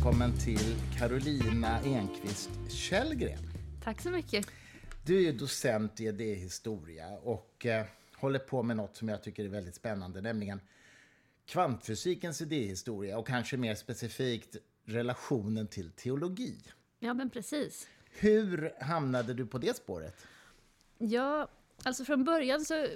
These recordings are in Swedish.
välkommen till Carolina Enqvist Källgren. Tack så mycket. Du är docent i idéhistoria och eh, håller på med något som jag tycker är väldigt spännande, nämligen kvantfysikens idéhistoria och kanske mer specifikt relationen till teologi. Ja, men precis. Hur hamnade du på det spåret? Ja, alltså från början så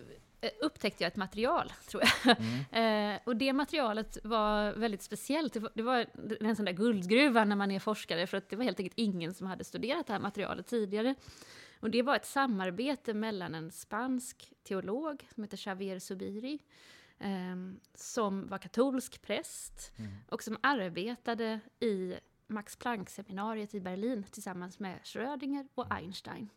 upptäckte jag ett material, tror jag. Mm. eh, och det materialet var väldigt speciellt. Det var, det var en sån där guldgruva när man är forskare, för att det var helt enkelt ingen som hade studerat det här materialet tidigare. Och det var ett samarbete mellan en spansk teolog som heter Xavier Subiri, eh, som var katolsk präst mm. och som arbetade i Max Planck-seminariet i Berlin tillsammans med Schrödinger och Einstein.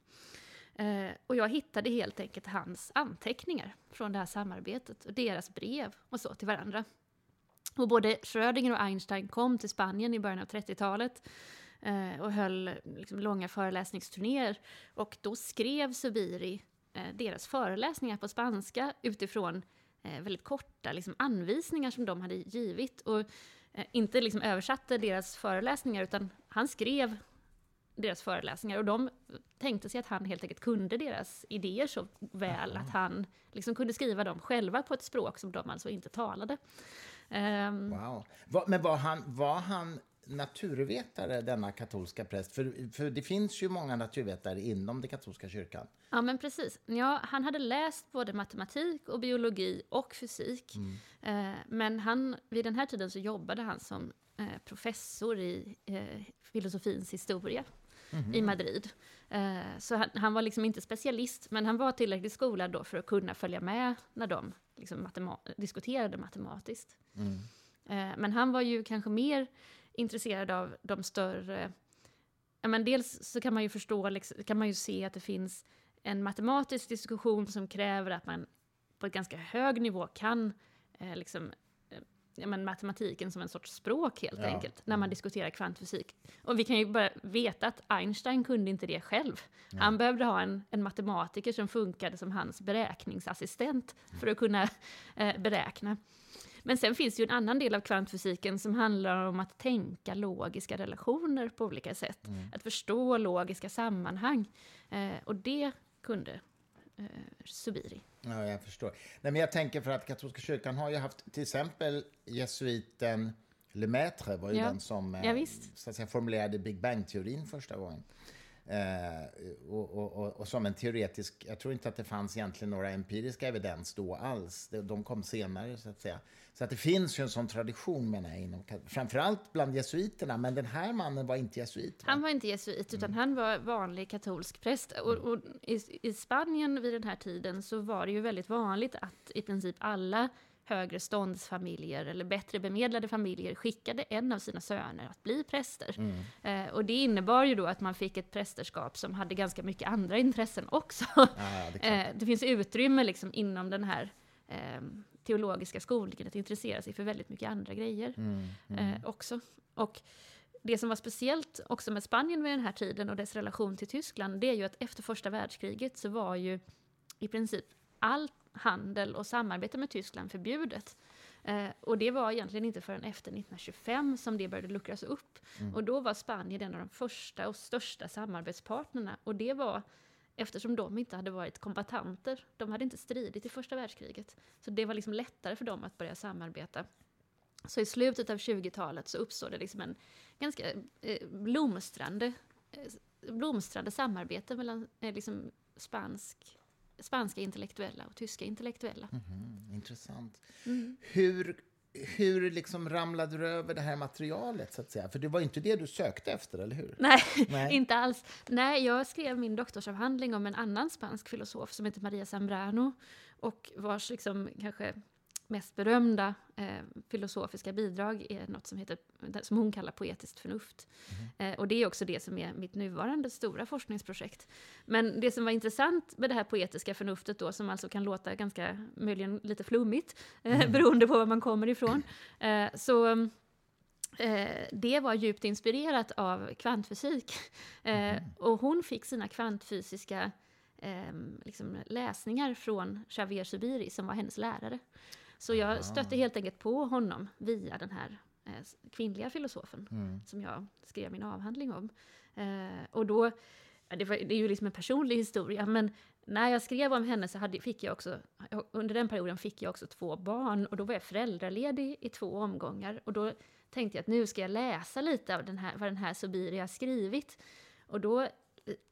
Eh, och jag hittade helt enkelt hans anteckningar från det här samarbetet och deras brev och så till varandra. Och både Schrödinger och Einstein kom till Spanien i början av 30-talet eh, och höll liksom, långa föreläsningsturnéer. Och då skrev Subiri eh, deras föreläsningar på spanska utifrån eh, väldigt korta liksom, anvisningar som de hade givit. Och eh, inte liksom översatte deras föreläsningar, utan han skrev deras föreläsningar och de tänkte sig att han helt enkelt kunde deras idéer så väl Aha. att han liksom kunde skriva dem själva på ett språk som de alltså inte talade. Um, wow. Men var han, var han naturvetare, denna katolska präst? För, för det finns ju många naturvetare inom den katolska kyrkan. Ja, men precis. Ja, han hade läst både matematik och biologi och fysik. Mm. Eh, men han, vid den här tiden så jobbade han som eh, professor i eh, filosofins historia mm i Madrid. Eh, så han, han, var liksom inte specialist, men han var tillräckligt skolad då för att kunna följa med när de liksom matema diskuterade matematiskt. Mm. Eh, men han var ju kanske mer intresserad av de större... Ja, men dels så kan man ju förstå, liksom, kan man ju se att det finns en matematisk diskussion som kräver att man på ett ganska hög nivå kan eh, liksom, ja, men matematiken som en sorts språk helt ja. enkelt, när man mm. diskuterar kvantfysik. Och vi kan ju bara veta att Einstein kunde inte det själv. Ja. Han behövde ha en, en, matematiker som funkade som hans beräkningsassistent för att kunna eh, beräkna. Men sen finns det ju en annan del av kvantfysiken som handlar om att tänka logiska relationer på olika sätt. Mm. Att förstå logiska sammanhang. Eh, och det kunde eh, Subiri. Ja, jag förstår. Nej, men jag tänker för att katolska kyrkan har ju haft till exempel jesuiten Lemaitre var ju ja. den som ja, så att säga, formulerade Big Bang-teorin första gången. Eh, och, och, och, och, som en teoretisk, jag tror inte att det fanns egentligen några empiriska evidens då alls. De kom senare så att säga. Så att det finns ju en sån tradition menar jag, inom, framförallt bland jesuiterna, men den här mannen var inte jesuit. Va? Han var inte jesuit, utan mm. han var vanlig katolsk präst. Och, och i, i, Spanien vid den här tiden så var det ju väldigt vanligt att i princip alla högre ståndsfamiljer eller bättre bemedlade familjer skickade en av sina söner att bli präster. Mm. Eh, och det innebar ju då att man fick ett prästerskap som hade ganska mycket andra intressen också. Ah, det, eh, det, finns utrymme liksom inom den här eh, teologiska skolningen att intressera sig för väldigt mycket andra grejer mm, mm. Eh, också. Och det som var speciellt också med Spanien vid den här tiden och dess relation till Tyskland, det är ju att efter första världskriget så var ju i princip all handel och samarbete med Tyskland förbjudet. Eh, och det var egentligen inte förrän efter 1925 som det började luckras upp. Mm. Och då var Spanien en av de första och största samarbetspartnerna. Och det var eftersom de inte hade varit kombatanter. De hade inte stridit i första världskriget. Så det var liksom lättare för dem att börja samarbeta. Så i slutet av 20-talet så uppstod det liksom en ganska eh, blomstrande, eh, blomstrande samarbete mellan eh, liksom spansk, spanska intellektuella och tyska intellektuella. Mm intressant. Mm. Hur hur liksom ramlade du över det här materialet? så att säga? För det var inte det du sökte efter, eller hur? Nej, Nej, inte alls. Nej, jag skrev min doktorsavhandling om en annan spansk filosof som heter Maria Zambrano och vars liksom, kanske mest berömda eh, filosofiska bidrag är något som, heter, som hon kallar poetiskt förnuft. Mm. Eh, och det är också det som är mitt nuvarande stora forskningsprojekt. Men det som var intressant med det här poetiska förnuftet då, som alltså kan låta ganska, möjligen lite flummigt, eh, mm. beroende på var man kommer ifrån, eh, så Eh, det var djupt inspirerat av kvantfysik. Mm. och hon fick sina kvantfysiska eh, liksom läsningar från Xavier Subiri, som var hennes lärare. Så jag stötte helt enkelt på honom via den här eh, kvinnliga filosofen mm. som jag skrev min avhandling om. Eh, och då, det, var, det, är ju liksom en personlig historia, men när jag skrev om henne så hade, fick jag också, under den perioden fick jag också två barn och då var jag föräldraledig i två omgångar. Och då tänkte jag att nu ska jag läsa lite av den här, vad den här Subiri har skrivit. Och då eh,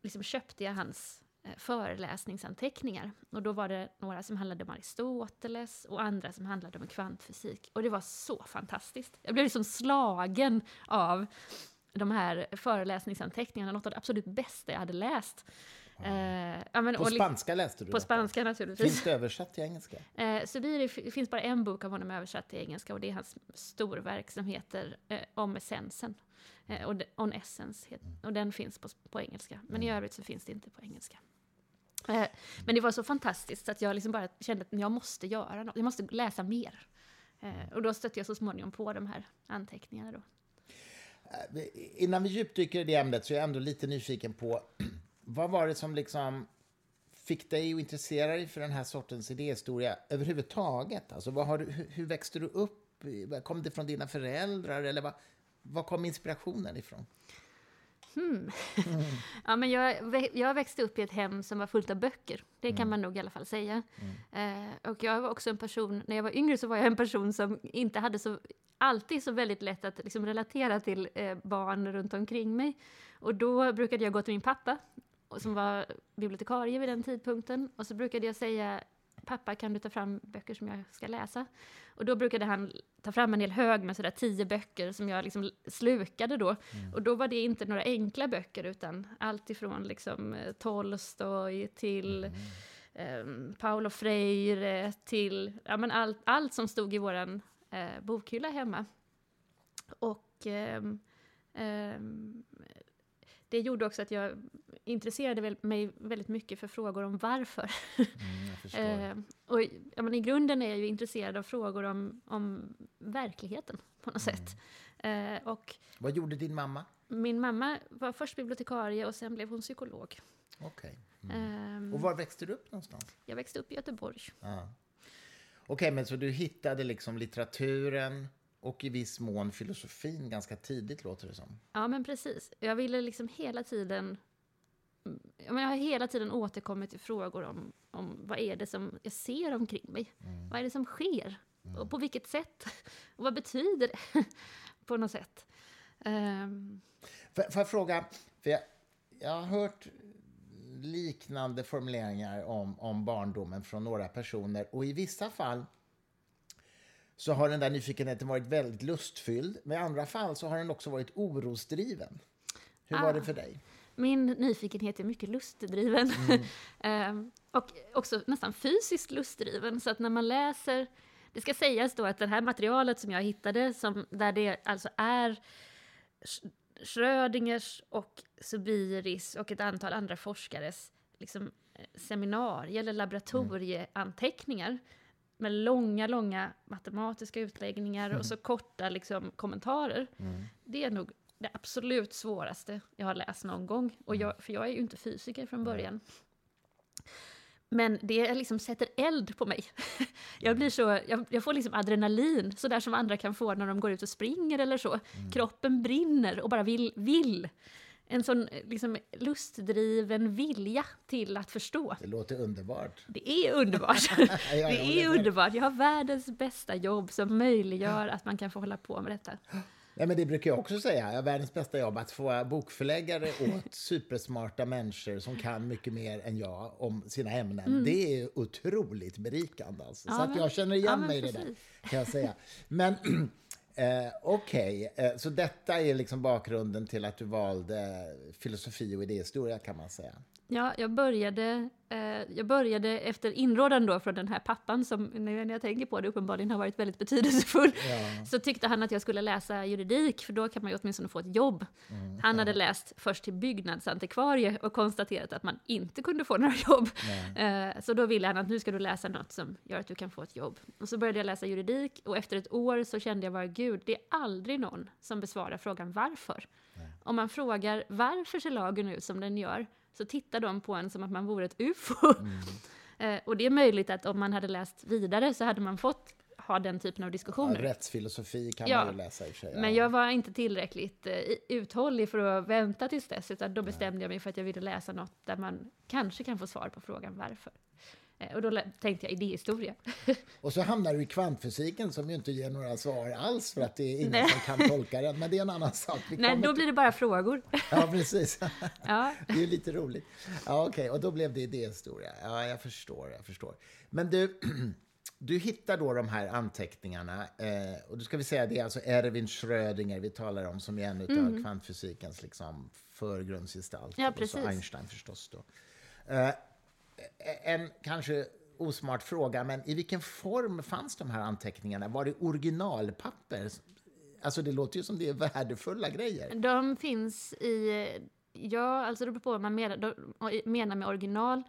liksom köpte jag hans föreläsningsanteckningar. Och då var det några som handlade om Aristoteles och andra som handlade om kvantfysik. Och det var så fantastiskt. Jag blev liksom slagen av de här föreläsningsanteckningarna, något av det absolut bästa jag hade läst. Eh, ja, men, på spanska läste du På detta? spanska naturligtvis. Finns det översatt till engelska? Eh, Subiri finns bara en bok av honom översatt till engelska och det är hans storverk som heter eh, Om essensen. Eh, och On Essence, heter, och den finns på, på engelska. Men mm. i övrigt så finns det inte på engelska. Eh, men det var så fantastiskt att jag liksom bara kände att jag måste göra något, jag måste läsa mer. Eh, och då stötte jag så småningom på de här anteckningarna då. Eh, innan vi djupdyker i det ämnet så är jag ändå lite nyfiken på vad var det som liksom fick dig att intressera dig för den här sortens idéhistoria överhuvudtaget? Alltså, vad har du, hur, hur växte du upp? Kom det från dina föräldrar? Eller vad, var kom inspirationen ifrån? Hmm. Mm. ja, men jag, jag växte upp i ett hem som var fullt av böcker. Det kan mm. man nog i alla fall säga. Mm. Eh, och jag var också en person, när jag var yngre så var jag en person som inte hade så, alltid så väldigt lätt att liksom relatera till eh, barn runt omkring mig. Och då brukade jag gå till min pappa som var bibliotekarie vid den tidpunkten. Och så brukade jag säga pappa kan du ta fram böcker som jag ska läsa? Och då brukade han ta fram en hel hög med sådär tio böcker som jag liksom slukade då. Mm. Och då var det inte några enkla böcker utan allt ifrån liksom eh, Tolstoj till mm. um, Paulo Freire till ja, men allt, allt som stod i våran uh, bokhylla hemma. Och um, det gjorde också att jag intresserade mig väldigt mycket för frågor om varför. Mm, eh, och ja, men I grunden är jag ju intresserad av frågor om, om verkligheten på något mm. sätt. Eh, och Vad gjorde din mamma? Min mamma var först bibliotekarie och sen blev hon psykolog. Okej. Okay. Mm. Eh, och var växte du upp någonstans? Jag växte upp i Göteborg. Ah. Okej, okay, men så du hittade liksom litteraturen och i viss mån filosofin ganska tidigt, låter det som. Ja, men precis. Jag ville liksom hela tiden... Jag har hela tiden återkommit till frågor om, om vad är det som jag ser omkring mig? Mm. Vad är det som sker? Mm. Och på vilket sätt? Och vad betyder det? på något sätt. Um... Får, får jag fråga, för jag, jag har hört liknande formuleringar om, om barndomen från några personer och i vissa fall så har den där nyfikenheten varit väldigt lustfylld. Men i andra fall så har den också varit orosdriven. Hur ah, var det för dig? Min nyfikenhet är mycket lustdriven. Mm. ehm, och också nästan fysiskt lustdriven. Så att när man läser... Det ska sägas då att det här materialet som jag hittade, som, där det alltså är Schrödingers och Subiris och ett antal andra forskares liksom, eh, seminarier eller laboratorieanteckningar. Mm med långa, långa matematiska utläggningar mm. och så korta liksom, kommentarer. Mm. Det är nog det absolut svåraste jag har läst någon gång. Och jag, mm. för jag är ju inte fysiker från början. Men det liksom sätter eld på mig. Jag, blir så, jag, jag får liksom adrenalin, så där som andra kan få när de går ut och springer eller så. Mm. Kroppen brinner och bara vill, vill en sån liksom, lustdriven vilja till att förstå. Det låter underbart. Det är underbart. det är underbart. Jag har världens bästa jobb som möjliggör att man kan få hålla på med detta. Ja, men det brukar jag också säga. Jag har världens bästa jobb att få bokförläggare åt supersmarta människor som kan mycket mer än jag om sina ämnen. Mm. Det är otroligt berikande. Alltså. Ja, så att jag känner igen ja, mig i det där, kan jag säga. Men Eh, Okej, okay. eh, så detta är liksom bakgrunden till att du valde filosofi och idéhistoria kan man säga? Ja, jag började, eh, jag började efter inrådan då från den här pappan som, när jag tänker på det, uppenbarligen har varit väldigt betydelsefull. Ja. Så tyckte han att jag skulle läsa juridik, för då kan man ju åtminstone få ett jobb. Mm, han ja. hade läst först till byggnadsantikvarie och konstaterat att man inte kunde få några jobb. Eh, så då ville han att nu ska du läsa något som gör att du kan få ett jobb. Och så började jag läsa juridik och efter ett år så kände jag bara, gud, det är aldrig någon som besvarar frågan varför. Nej. Om man frågar varför ser lagen ut som den gör, så tittar de på en som att man vore ett ufo. Mm. eh, och det är möjligt att om man hade läst vidare så hade man fått ha den typen av diskussioner. Ja, rättsfilosofi kan Ja, man ju läsa i och för sig. ja. Men jag var inte tillräckligt eh, uthållig för att vänta tills dess, utan då bestämde jag mig för att jag ville läsa något där man kanske kan få svar på frågan varför. Eh, och då tänkte jag idéhistoria. Och så hamnar du i kvantfysiken som ju inte ger några svar alls för att det är ingen Nej. som kan tolka den. Men det är en annan sak. Vi Nej, då blir det bara frågor. Ja, precis. Ja. Det är lite roligt. Ja, okej, och då blev det idéhistoria. Ja, jag förstår, jag förstår. Men du, du hittar då de här anteckningarna. Eh, och då ska vi säga det är alltså Erwin Schrödinger vi talar om som är en av kvantfysikens liksom, förgrundsgestalter. Ja, Och så precis. Einstein förstås då. En kanske osmart fråga, men i vilken form fanns de här anteckningarna? Var det originalpapper? Alltså det låter ju som det är värdefulla grejer. De finns i, ja, alltså det beror på vad man menar, med original.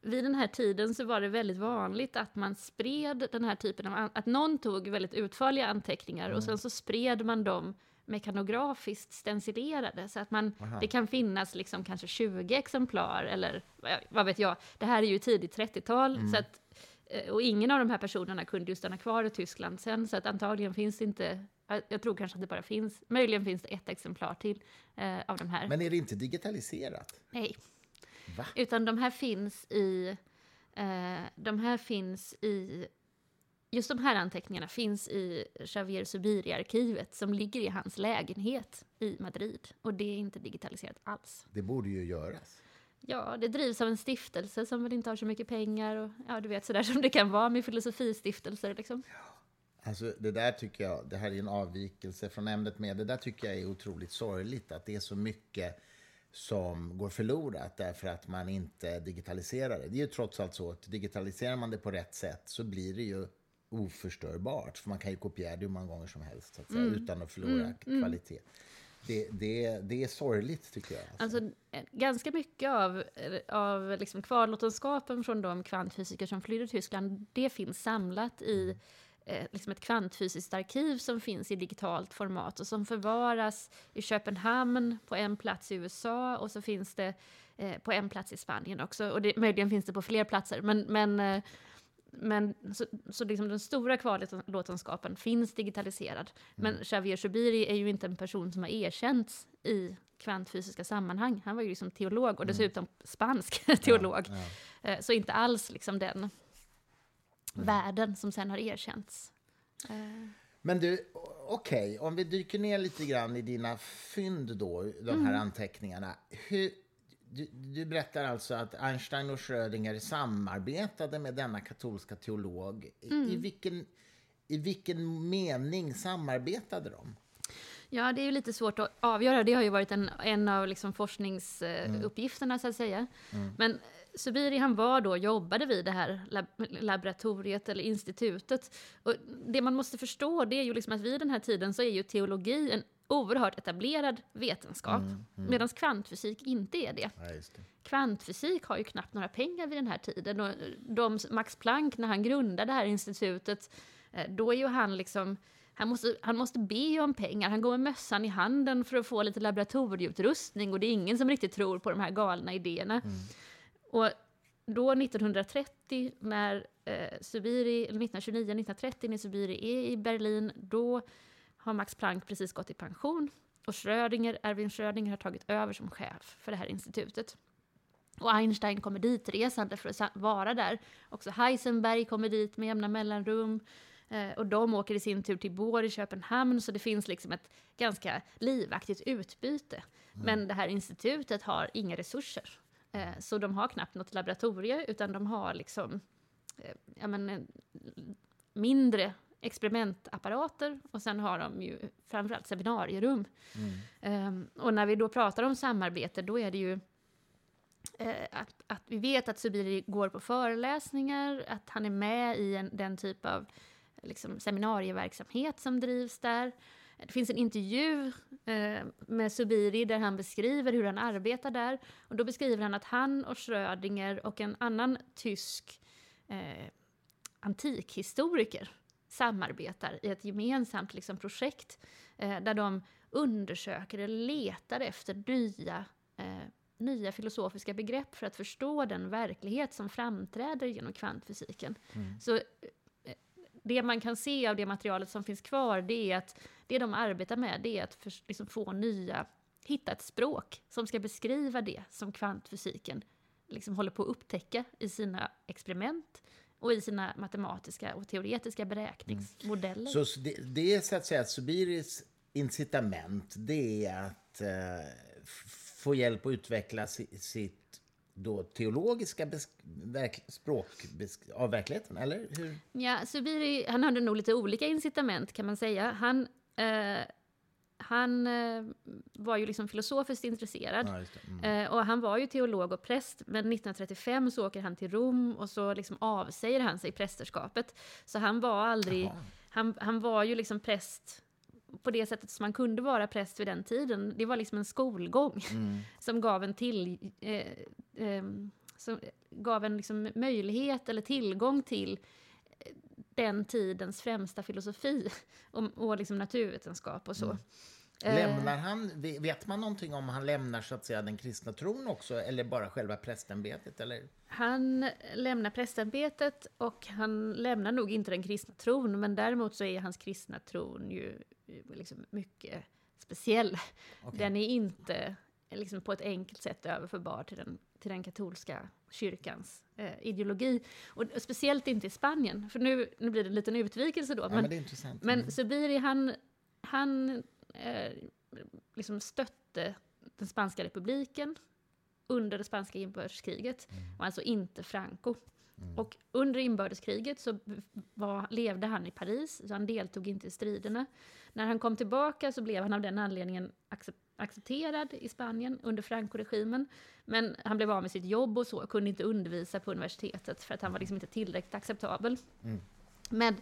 Vid den här tiden så var det väldigt vanligt att man spred den här typen av, att någon tog väldigt utförliga anteckningar och sen så spred man dem mekanografiskt stencilerade så att man, det kan finnas liksom kanske 20 exemplar eller vad- vet jag. Det här är ju tidigt 30-tal så att eh, och ingen av de här personerna kunde ju stanna kvar i Tyskland sen, så att antagligen finns det inte, jag- jag tror kanske att det bara finns, möjligen finns det ett exemplar till eh, av de här. Men är det inte digitaliserat? Nej. Va? Utan de här finns i, eh, de här finns i, just de här anteckningarna finns i Javier Subiri-arkivet som ligger i hans lägenhet i Madrid. Och det är inte digitaliserat alls. Det borde ju göras. Ja, det drivs av en stiftelse som väl inte har så mycket pengar och ja, du vet sådär som det kan vara med filosofistiftelser liksom. Alltså, det där tycker jag, det här är en avvikelse från ämnet med, det där tycker jag är otroligt sorgligt att det är så mycket som går förlorat därför att man inte digitaliserar det. Det är ju trots allt så att digitaliserar man det på rätt sätt så blir det ju oförstörbart. För man kan ju kopiera det hur många gånger som helst så att säga, utan att förlora kvalitet. Det, det, det är sorgligt tycker jag. Alltså. Alltså, eh, ganska mycket av, av liksom kvarlåtenskapen från de kvantfysiker som flydde Tyskland, det finns samlat i eh, liksom ett kvantfysiskt arkiv som finns i digitalt format och som förvaras i Köpenhamn på en plats i USA och så finns det eh, på en plats i Spanien också. Och det, möjligen finns det på fler platser, men, men eh, men så, så liksom den stora kvarlåtenskapen finns digitaliserad. Men Xavier Subiri är ju inte en person som har erkänts i kvantfysiska sammanhang. Han var ju liksom teolog och dessutom spansk teolog. Eh, Så inte alls liksom den världen som sen har erkänts. Eh, Men du, okej, om vi dyker ner lite grann i dina fynd då, de här anteckningarna. Hur, du, du berättar alltså att Einstein och Schrödinger samarbetade med denna katolska teolog. I, i, vilken, I vilken mening samarbetade de? Ja, det är ju lite svårt att avgöra. Det har ju varit en, en av liksom forskningsuppgifterna, så att säga. Men Subiri, han var då, jobbade vid det här lab laboratoriet eller institutet. Och det man måste förstå, det är ju liksom att vid den här tiden så är ju teologi en oerhört etablerad vetenskap, medan kvantfysik inte är det. Ja, det. Kvantfysik har ju knappt några pengar vid den här tiden. Och de, Max Planck, när han grundade det här institutet, eh, då är ju han liksom han måste, han måste be om pengar, han går med mössan i handen för att få lite laboratorieutrustning och det är ingen som riktigt tror på de här galna idéerna. Och då 1930 när eh, Subiri, eller 1929-1930 när Subiri är i Berlin, då har Max Planck precis gått i pension och Schrödinger, Erwin Schrödinger har tagit över som chef för det här institutet. Och Einstein kommer dit resande för att vara där. Också Heisenberg kommer dit med jämna mellanrum. Eh, och de åker i sin tur till Bohr i Köpenhamn, så det finns liksom ett ganska livaktigt utbyte. Men det här institutet har inga resurser. Eh, så de har knappt något laboratorie, utan de har liksom eh, ja, men, mindre experimentapparater och sen har de ju framförallt seminarierum. Ehm, och när vi då pratar om samarbete, då är det ju eh, att, att vi vet att Subiri går på föreläsningar, att han är med i en, den typ av liksom, seminarieverksamhet som drivs där. Det finns en intervju eh, med Subiri där han beskriver hur han arbetar där. Och då beskriver han att han och Schrödinger och en annan tysk eh, antikhistoriker samarbetar i ett gemensamt liksom, projekt eh, där de undersöker eller letar efter nya, eh, nya filosofiska begrepp för att förstå den verklighet som framträder genom kvantfysiken. Så eh, det man kan se av det materialet som finns kvar, det är att det de arbetar med, det är att för, liksom få nya, hitta ett språk som ska beskriva det som kvantfysiken liksom håller på att upptäcka i sina experiment och i sina matematiska och teoretiska beräkningsmodeller. Mm. Så det, det är så att säga Subiris incitament, det är att eh, få hjälp att utveckla sitt då teologiska språk av verkligheten, eller hur? Ja, Subiri, han hade nog lite olika incitament kan man säga. Han, eh, han eh, var ju liksom filosofiskt intresserad. Ja, mm. eh, och han var ju teolog och präst, men 1935 så åker han till Rom och så liksom avsäger han sig prästerskapet. Så han var aldrig, han, han var ju liksom präst på det sättet som man kunde vara präst vid den tiden. Det var liksom en skolgång mm. som gav en till... Eh, eh, som gav en liksom möjlighet eller tillgång till den tidens främsta filosofi och, och liksom naturvetenskap och så. Mm. Eh. Lämnar han, vet man någonting om han lämnar så att säga den kristna tron också eller bara själva prästämbetet? Eller? Han lämnar prästämbetet och han lämnar nog inte den kristna tron men däremot så är hans kristna tron ju liksom mycket speciell. Okay. Den är inte liksom på ett enkelt sätt överförbar till den, till den katolska kyrkans eh, ideologi. Och speciellt inte i Spanien, för nu, nu blir det en liten utvikelse då. Ja, men, men, men mm. Subiri, han, han eh, liksom stötte den spanska republiken under det spanska inbördeskriget, mm. och alltså inte Franco. Mm. Och under inbördeskriget så var, levde han i Paris, så han deltog inte i striderna. När han kom tillbaka så blev han av den anledningen accepterad i Spanien under Franco-regimen. Men han blev av med sitt jobb och så, och kunde inte undervisa på universitetet för att han var liksom inte tillräckligt acceptabel. Mm. Men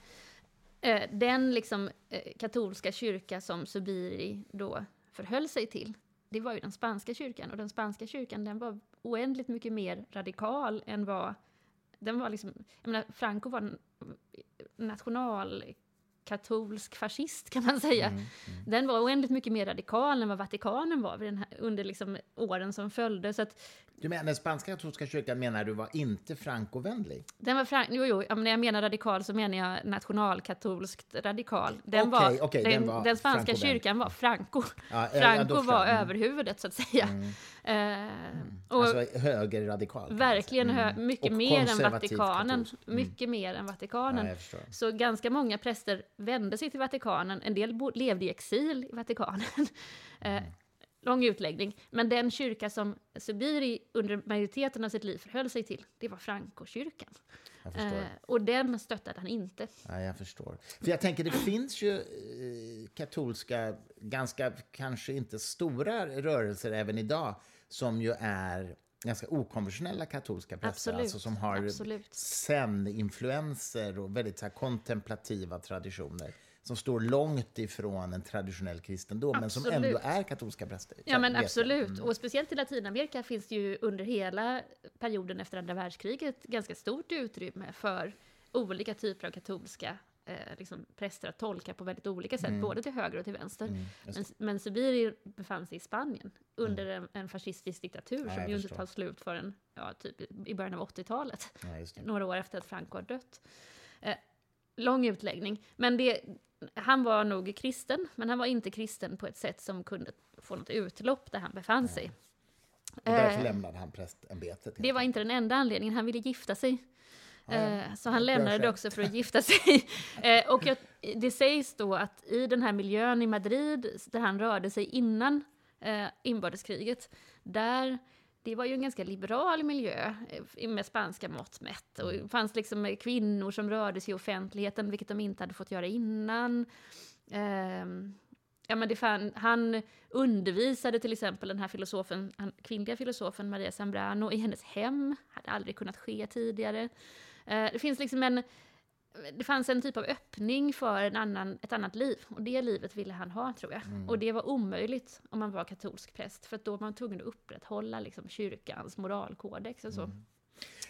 eh, den liksom, eh, katolska kyrka som Subiri då förhöll sig till, det var ju den spanska kyrkan. Och den spanska kyrkan den var oändligt mycket mer radikal än vad... Den var liksom, jag menar, Franco var national katolsk fascist kan man säga. Mm, mm. Den var oändligt mycket mer radikal än vad Vatikanen var här, under liksom åren som följde. Så att, du menar den spanska katolska kyrkan menar du var inte frankovänlig? Den var frank, jo, jo, när jag menar radikal så menar jag nationalkatolskt radikal. Den, okay, var, okay, den, den, var den spanska kyrkan var Franco. Ja, Franco ja, var mm. överhuvudet så att säga. Mm. Eh, och alltså högerradikal? Verkligen, hö, mm. mycket mer än Vatikanen. Mm. Mycket mer än Vatikanen. Ja, så ganska många präster vände sig till Vatikanen. En del levde i exil i Vatikanen. Eh, lång utläggning. Men den kyrka som Subiri under majoriteten av sitt liv förhöll sig till, det var Frankokyrkan. Eh, och den stöttade han inte. Ja, jag förstår. För jag tänker, det finns ju eh, katolska, ganska kanske inte stora rörelser även idag, som ju är ganska okonventionella katolska präster, alltså som har sen-influenser och väldigt så här, kontemplativa traditioner som står långt ifrån en traditionell kristendom, men som ändå är katolska präster. Ja, men absolut. Mm. Och speciellt i Latinamerika finns det ju under hela perioden efter andra världskriget ganska stort utrymme för olika typer av katolska eh, liksom präster att tolka på väldigt olika sätt, mm. både till höger och till vänster. Mm, men, men Sibiri befann sig i Spanien under mm. en, en fascistisk diktatur ja, som ju inte tar slut förrän ja, typ i början av 80-talet, ja, några år efter att Franco har dött. Eh, lång utläggning, men det, han var nog kristen, men han var inte kristen på ett sätt som kunde få något utlopp där han befann sig. Och därför eh, lämnade han prästämbetet. Det var inte den enda anledningen, han ville gifta sig. Eh, så han lämnade det också för att gifta sig. eh, och jag, det sägs då att i den här miljön i Madrid, där han rörde sig innan eh, inbördeskriget, där det var ju en ganska liberal miljö eh, med spanska mått mätt. Och det fanns liksom kvinnor som rörde sig i offentligheten, vilket de inte hade fått göra innan. Um, ja, men det fan, han undervisade till exempel den här filosofen, han, kvinnliga filosofen Maria Zambrano i hennes hem. hade aldrig kunnat ske tidigare. Uh, det finns liksom en det fanns en typ av öppning för en annan, ett annat liv. Och det livet ville han ha, tror jag. Mm. Och det var omöjligt om man var katolsk präst. För då var man tvungen att upprätthålla liksom, kyrkans moralkodex och så. Mm.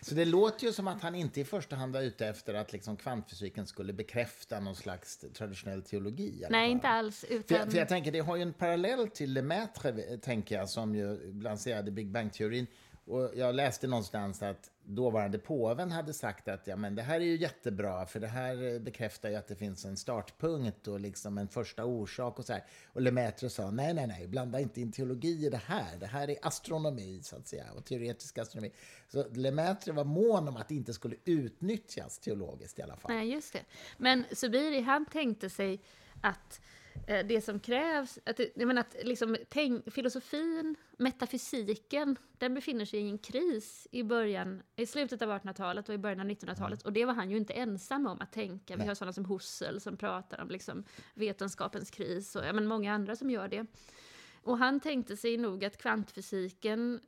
Så det låter ju som att han inte i första hand var ute efter att liksom kvantfysiken skulle bekräfta någon slags traditionell teologi. Nej, inte alls. Utan... För, för, jag tänker, det har ju en parallell till Lemaitre, tänker jag, som ju lanserade Big Bang-teorin. Och jag läste någonstans att dåvarande påven hade sagt att ja, men det här är ju jättebra för det här bekräftar ju att det finns en startpunkt och liksom en första orsak och så här. Och Lemaitre sa nej, nej, nej, blanda inte in teologi i det här. Det här är astronomi så att säga och teoretisk astronomi. Så Lemaitre var mån om att det inte skulle utnyttjas teologiskt i alla fall. Nej, just det. Men Subiri, han tänkte sig att Eh, det som krävs, att, jag menar att liksom, tänk, filosofin, metafysiken, den befinner sig i en kris i början, i slutet av 1800-talet och i början av 1900-talet. Mm. Och det var han ju inte ensam om att tänka. Vi har sådana som Husserl som pratar om liksom, vetenskapens kris och ja, men många andra som gör det. Och han tänkte sig nog att kvantfysiken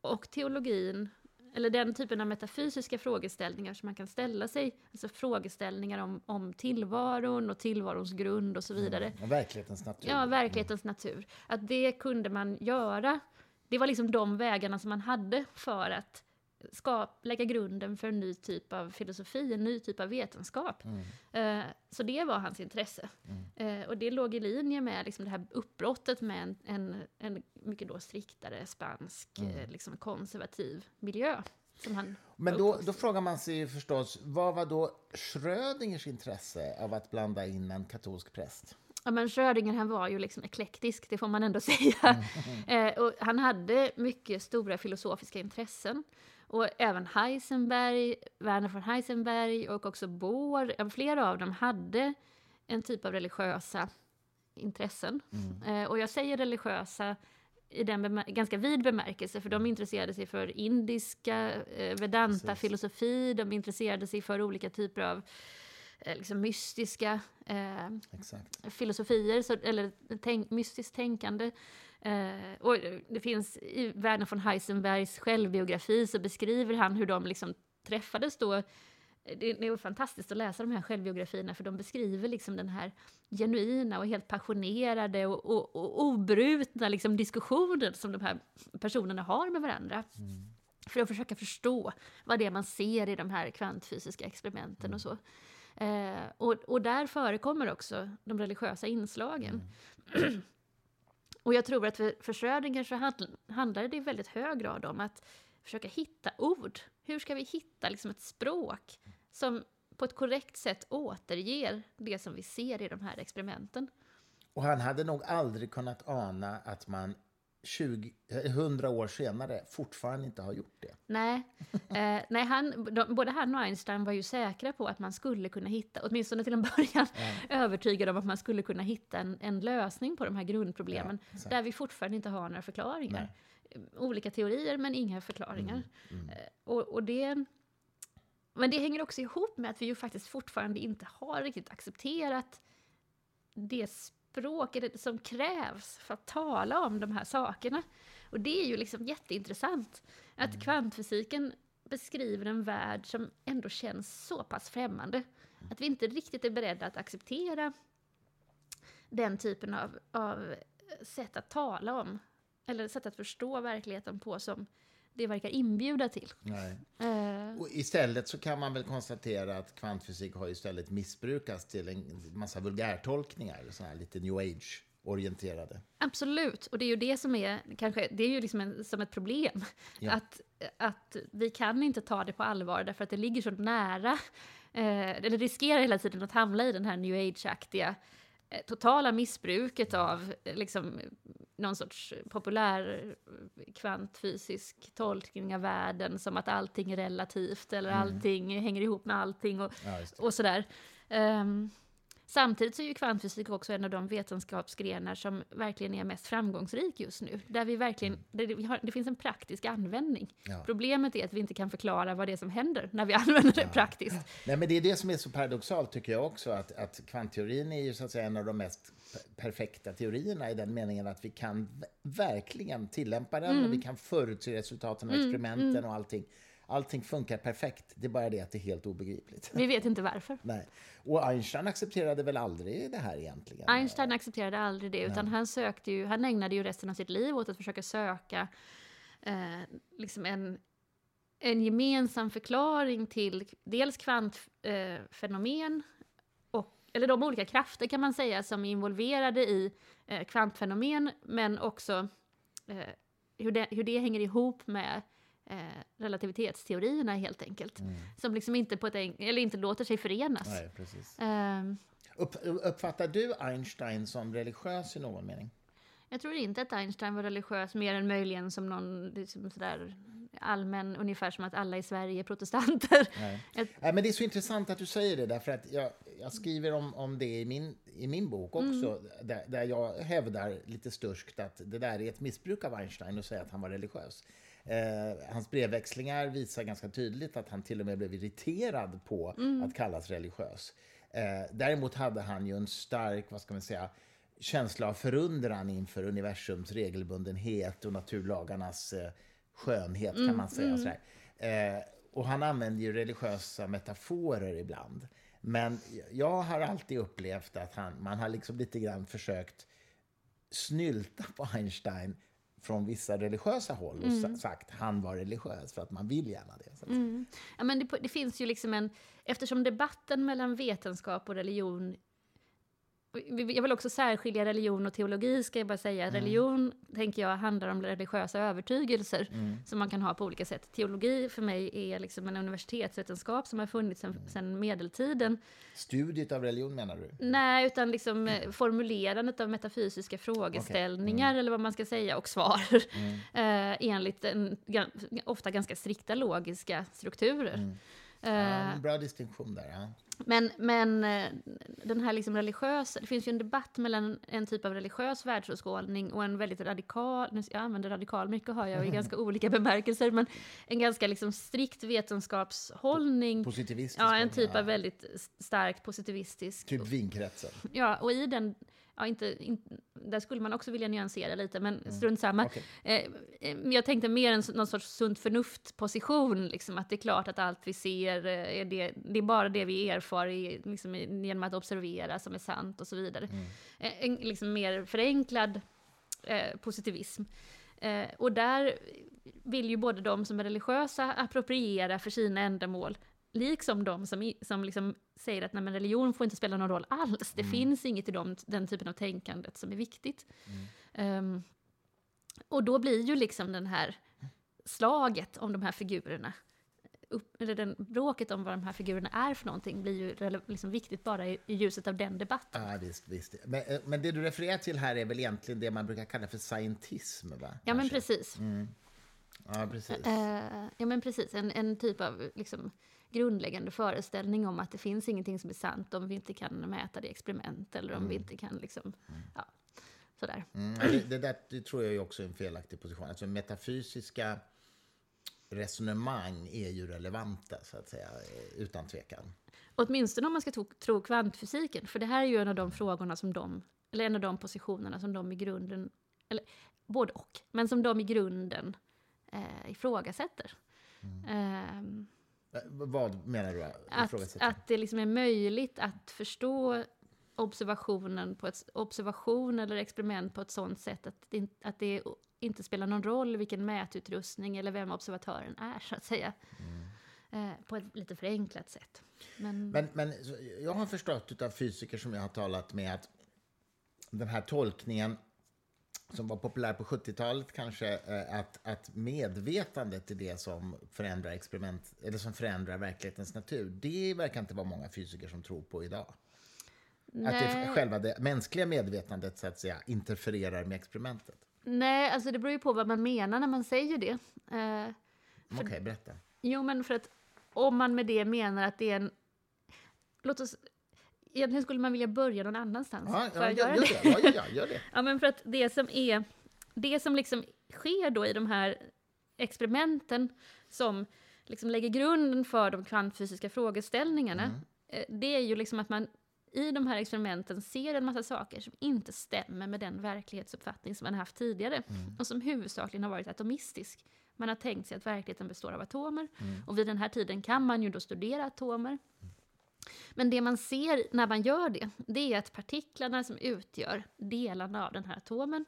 och teologin eller den typen av metafysiska frågeställningar som man kan ställa sig, alltså frågeställningar om, om tillvaron och tillvarons grund och så mm, vidare. Mm, verklighetens natur. Ja, verklighetens mm. natur. Att det kunde man göra. Det var liksom de vägarna som man hade för att skap, lägga grunden för en ny typ av filosofi, en ny typ av vetenskap. Mm. Uh, så det var hans intresse. Mm. Uh, och det låg i linje med liksom det här uppbrottet med en, en, en mycket då striktare spansk, mm. uh, liksom konservativ miljö. Men då, då, frågar man sig förstås, vad var då Schrödingers intresse av att blanda in en katolsk präst? Ja, men Schrödinger han var ju liksom eklektisk, det får man ändå säga. Mm. eh, och han hade mycket stora filosofiska intressen. Och även Heisenberg, Werner von Heisenberg och också Bohr, flera av dem hade en typ av religiösa intressen. Mm. Eh, och jag säger religiösa i den ganska vid bemärkelse, för de intresserade sig för indiska, eh, vedanta-filosofi, de intresserade sig för olika typer av eh, liksom mystiska eh, filosofier, så, eller tänk, mystiskt tänkande. Eh, och det finns i Werner von Heisenbergs självbiografi så beskriver han hur de liksom träffades då. Det, det är fantastiskt att läsa de här självbiografierna för de beskriver liksom den här genuina och helt passionerade och, och, och obrutna liksom diskussionen som de här personerna har med varandra. Mm. För att försöka förstå vad det är man ser i de här kvantfysiska experimenten mm. och så. Eh, och, och där förekommer också de religiösa inslagen. Mm. Och jag tror att för, för Schrödinger så handlar det i väldigt hög grad om att försöka hitta ord. Hur ska vi hitta liksom ett språk som på ett korrekt sätt återger det som vi ser i de här experimenten? Och han hade nog aldrig kunnat ana att man 20, 100 år senare fortfarande inte har gjort det. Nej, eh, nej han, de, både han och Einstein var ju säkra på att man skulle kunna hitta, åtminstone till en början, ja. övertygade om att man skulle kunna hitta en, en lösning på de här grundproblemen, ja, där vi fortfarande inte har några förklaringar. Nej. Olika teorier, men inga förklaringar. Mm, mm. Eh, och, och det... Men det hänger också ihop med att vi ju faktiskt fortfarande inte har riktigt accepterat det språket som krävs för att tala om de här sakerna. Och det är ju liksom jätteintressant. Att mm. kvantfysiken beskriver en värld som ändå känns så pass främmande. Att vi inte riktigt är beredda att acceptera den typen av, av sätt att tala om, eller sätt att förstå verkligheten på som det verkar inbjuda till. Nej. Uh, och istället så kan man väl konstatera att kvantfysik har istället missbrukats till en massa vulgärtolkningar, så här lite new age orienterade. Absolut, och det är ju det som är, kanske, det är ju liksom en, som ett problem. Ja. Att, att vi kan inte ta det på allvar därför att det ligger så nära, eh, eller riskerar hela tiden att hamna i den här new age-aktiga eh, totala missbruket av eh, liksom, någon sorts populär kvantfysisk tolkning av världen som att allting är relativt eller mm. allting hänger ihop med allting och, ja, och sådär. Um, Samtidigt så är ju kvantfysik också en av de vetenskapsgrenar som verkligen är mest framgångsrik just nu. Där vi verkligen, mm. där det, har, det, finns en praktisk användning. Ja. Problemet är att vi inte kan förklara vad det är som händer när vi använder det ja. praktiskt. Nej, men det är det som är så paradoxalt tycker jag också, att, att kvantteorin är ju så att säga en av de mest perfekta teorierna i den meningen att vi kan verkligen tillämpa den mm. och vi kan förutse resultaten av mm. experimenten mm. och allting. Allting funkar perfekt, det är bara det att det är helt obegripligt. Vi vet inte varför. Nej. Och Einstein accepterade väl aldrig det här egentligen? Einstein accepterade aldrig det, utan han, sökte ju, han ägnade ju resten av sitt liv åt att försöka söka eh, liksom en, en gemensam förklaring till dels kvantfenomen, eh, eller de olika krafter kan man säga som är involverade i eh, kvantfenomen, men också eh, hur, det, hur det hänger ihop med eh, relativitetsteorierna helt enkelt. Mm. Som liksom inte, på ett, eller inte låter sig förenas. Nej, precis. Um, Upp, uppfattar du Einstein som religiös i någon mening? Jag tror inte att Einstein var religiös, mer än möjligen som någon liksom sådär allmän, ungefär som att alla i Sverige är protestanter. Nej. Ett, Nej, men det är så intressant att du säger det, därför att jag, jag skriver om, om det i min, i min bok också, där, där jag hävdar lite sturskt att det där är ett missbruk av Einstein att säga att han var religiös. Eh, hans brevväxlingar visar ganska tydligt att han till och med blev irriterad på att kallas religiös. Eh, däremot hade han ju en stark, vad ska man säga, känsla av förundran inför universums regelbundenhet och naturlagarnas eh, skönhet, kan man säga. Sådär. Eh, och han använder ju religiösa metaforer ibland. Men jag har alltid upplevt att han, man har liksom lite grann försökt snylta på Einstein från vissa religiösa håll och sa- sagt han var religiös för att man vill gärna det. Mm. ja, men det, det finns ju liksom en... Eftersom debatten mellan vetenskap och religion jag vill också särskilja religion och teologi, ska jag bara säga. Religion, tänker jag, handlar om religiösa övertygelser som man kan ha på olika sätt. Teologi för mig är liksom en universitetsvetenskap som har funnits sedan, sedan medeltiden. Studiet av religion menar du? Nej, utan liksom eh, formulerandet av metafysiska frågeställningar, eller vad man ska säga, och svar. eh, enligt en, ofta ganska strikta logiska strukturer. Ja, Eh, en bra distinktion där. Ja. men, men eh, den här liksom religiösa, det finns ju en debatt mellan en typ av religiös världsåskådning och en väldigt radikal, nu- jag använder radikal mycket har jag i ganska olika bemärkelser, men en ganska liksom strikt vetenskapshållning. Positivistisk. Ja, en typ ja. av väldigt starkt positivistisk. Typ vinkretsen. Ja, och i den, ja inte, in, där skulle man också vilja nyansera lite, men strunt samma. Okej. Eh, eh, men jag tänkte mer en någon sorts sunt förnuft-position, liksom, att det är klart att allt vi ser, eh, är det, det är bara det vi erfar i, liksom, genom att observera som är sant och så vidare. Eh, En liksom mer förenklad eh, positivism. Eh, och där vill ju både de som är religiösa appropriera för sina ändamål, liksom de som, som liksom säger att nej, religion får inte spela någon roll alls. Det finns inget i dem, den typen av tänkandet som är viktigt. Ehm, och då blir ju liksom den här slaget om de här figurerna, upp, eller den, bråket om vad de här figurerna är för någonting, blir ju liksom viktigt bara i, i ljuset av den debatten. Ja, visst, visst. Men, eh, men det du refererar till här är väl egentligen det man brukar kalla för scientism, va? Ja, men precis. Ja, precis. Eh, ja, men precis. En, en typ av liksom, grundläggande föreställning om att det finns ingenting som är sant om vi inte kan mäta det i experiment eller om vi inte kan liksom, ja, sådär. Mm, det, det, där, det tror jag är också en felaktig position. Alltså metafysiska resonemang är ju relevanta, så att säga, utan tvekan. Åtminstone om man ska tro, tro kvantfysiken, för det här är ju en av de frågorna som de, eller en av de positionerna som de i grunden, eller både och, men som de i grunden eh, ifrågasätter. Ehm, Eh, Vad menar du? att, att det liksom är möjligt att förstå observationen på ett, observation eller experiment på ett sånt sätt att det, att det inte spelar någon roll vilken mätutrustning eller vem observatören är, så att säga. Eh, på ett lite förenklat sätt. Men, Men, men jag har förstått av fysiker som jag har talat med att den här tolkningen som var populär på 70-talet kanske, eh, att, att medvetandet är det som förändrar experiment, eller som förändrar verklighetens natur. Det verkar inte vara många fysiker som tror på idag. Att det nej, själva det mänskliga medvetandet så att säga interfererar med experimentet. nej, alltså det beror ju på vad man menar när man säger det. Eh, Okej, berätta. Jo, men för att om man med det menar att det är en... Låt oss... Egentligen skulle man vilja börja någon annanstans. Ja, Får ja, gör, göra gör det? Ja, ja, gör det. Ja, men för att det som är... Det som liksom sker då i de här experimenten som liksom lägger grunden för de kvantfysiska frågeställningarna, eh, det är ju liksom att man i de här experimenten ser en massa saker som inte stämmer med den verklighetsuppfattning som man haft tidigare och som huvudsakligen har varit atomistisk. Man har tänkt sig att verkligheten består av atomer och vid den här tiden kan man ju då studera atomer. Men det man ser när man gör det, det är att partiklarna som utgör delarna av den här atomen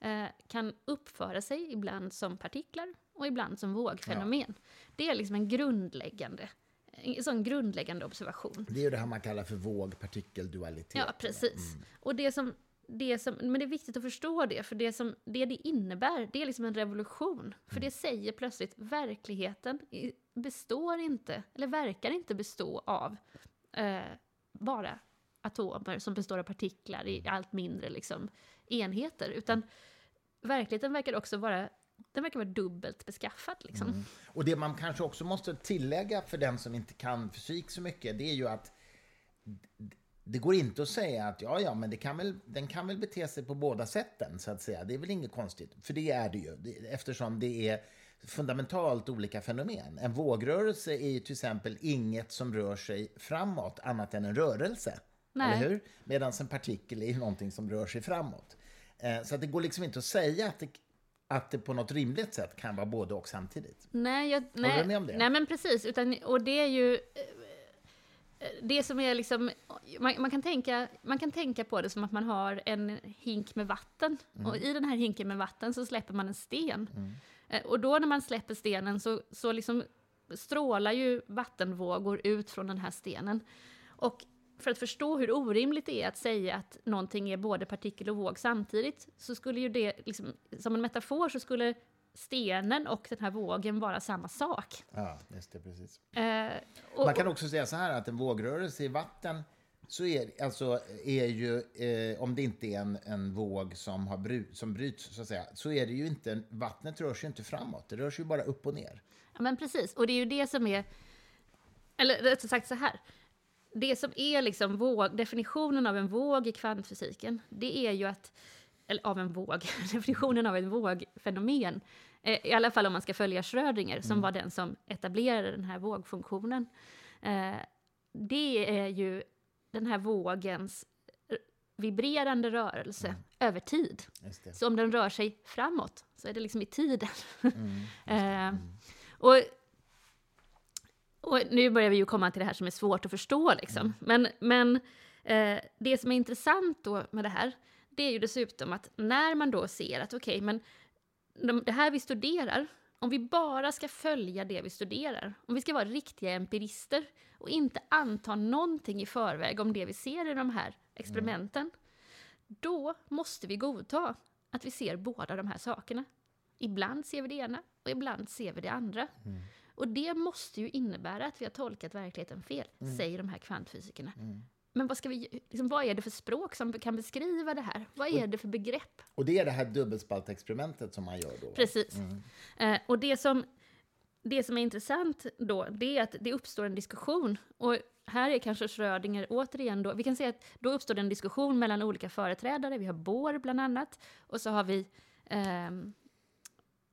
eh, kan uppföra sig ibland som partiklar och ibland som vågfenomen. Det är liksom en grundläggande, en sån grundläggande observation. Det är ju det här man kallar för våg-partikeldualitet. Ja, precis. Och det som det som, men det är viktigt att förstå det, för det som det, det innebär, det är liksom en revolution. För Mm. det säger plötsligt, verkligheten består inte, eller verkar inte bestå av eh, bara atomer som består av partiklar i allt mindre liksom, enheter, utan verkligheten verkar också vara, den verkar vara dubbelt beskaffad. Liksom. Mm. Och det man kanske också måste tillägga för den som inte kan fysik så mycket, det är ju att det går inte att säga att ja, ja, men det kan väl, den kan väl bete sig på båda sätten, så att säga. Det är väl inget konstigt, för det är det ju, eftersom det är fundamentalt olika fenomen. En vågrörelse är ju till exempel inget som rör sig framåt annat än en rörelse. Nej. Eller hur? Medan en partikel är någonting som rör sig framåt. Eh, så att det går liksom inte att säga att det, att det på något rimligt sätt kan vara både och samtidigt. Nej, jag, du nej, med om det? nej men precis. Utan, och det är ju eh, det som är liksom, man, man, kan tänka, man kan tänka på det som att man har en hink med vatten. Och i den här hinken med vatten så släpper man en sten. Eh, Och då när man släpper stenen så, så liksom strålar ju vattenvågor ut från den här stenen. Och för att förstå hur orimligt det är att säga att någonting är både partikel och våg samtidigt, så skulle ju det, liksom, som en metafor, så skulle stenen och den här vågen vara samma sak. Ja, just det, precis. Eh, och, Man kan också säga så här att en vågrörelse i vatten så är, alltså, är ju, eh, om det inte är en, en våg som, har bry, som bryts, så att säga, så är det ju inte, vattnet rör sig inte framåt, det rör sig bara upp och ner. Ja, men precis, och det är ju det som är, eller rättare sagt så här, det som är liksom våg, definitionen av en våg i kvantfysiken, det är ju att, eller av en våg, definitionen av en vågfenomen, eh, i alla fall om man ska följa Schrödinger, som var den som etablerade den här vågfunktionen, eh, det är ju den här vågens vibrerande rörelse över tid. Så om den rör sig framåt så är det liksom i tiden. eh, och, och nu börjar vi ju komma till det här som är svårt att förstå. Liksom. Men, men eh, det som är intressant då med det här, det är ju dessutom att när man då ser att okej, men de, det här vi studerar, om vi bara ska följa det vi studerar, om vi ska vara riktiga empirister och inte anta någonting i förväg om det vi ser i de här experimenten, då måste vi godta att vi ser båda de här sakerna. Ibland ser vi det ena och ibland ser vi det andra. Och det måste ju innebära att vi har tolkat verkligheten fel, säger de här kvantfysikerna. Men vad, ska vi, liksom, vad är det för språk som kan beskriva det här? Vad är det för begrepp? Och det är det här dubbelspaltexperimentet som man gör då? Precis. Eh, och det som, det som är intressant då, det är att det uppstår en diskussion. Och här är kanske Schrödinger återigen då, vi kan säga att då uppstår det en diskussion mellan olika företrädare. Vi har Bohr bland annat, och så har vi ehm,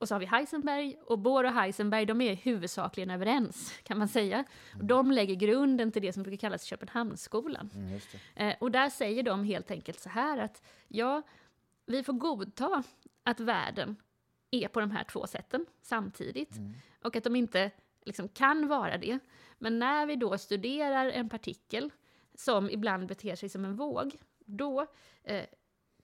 och så har vi Heisenberg, och Bohr och Heisenberg de är huvudsakligen överens, kan man säga. Och de lägger grunden till det som brukar kallas Köpenhamnsskolan. Mm. Eh, och där säger de helt enkelt så här att ja, vi får godta att världen är på de här två sätten samtidigt och att de inte liksom kan vara det. Men när vi då studerar en partikel som ibland beter sig som en våg, då eh,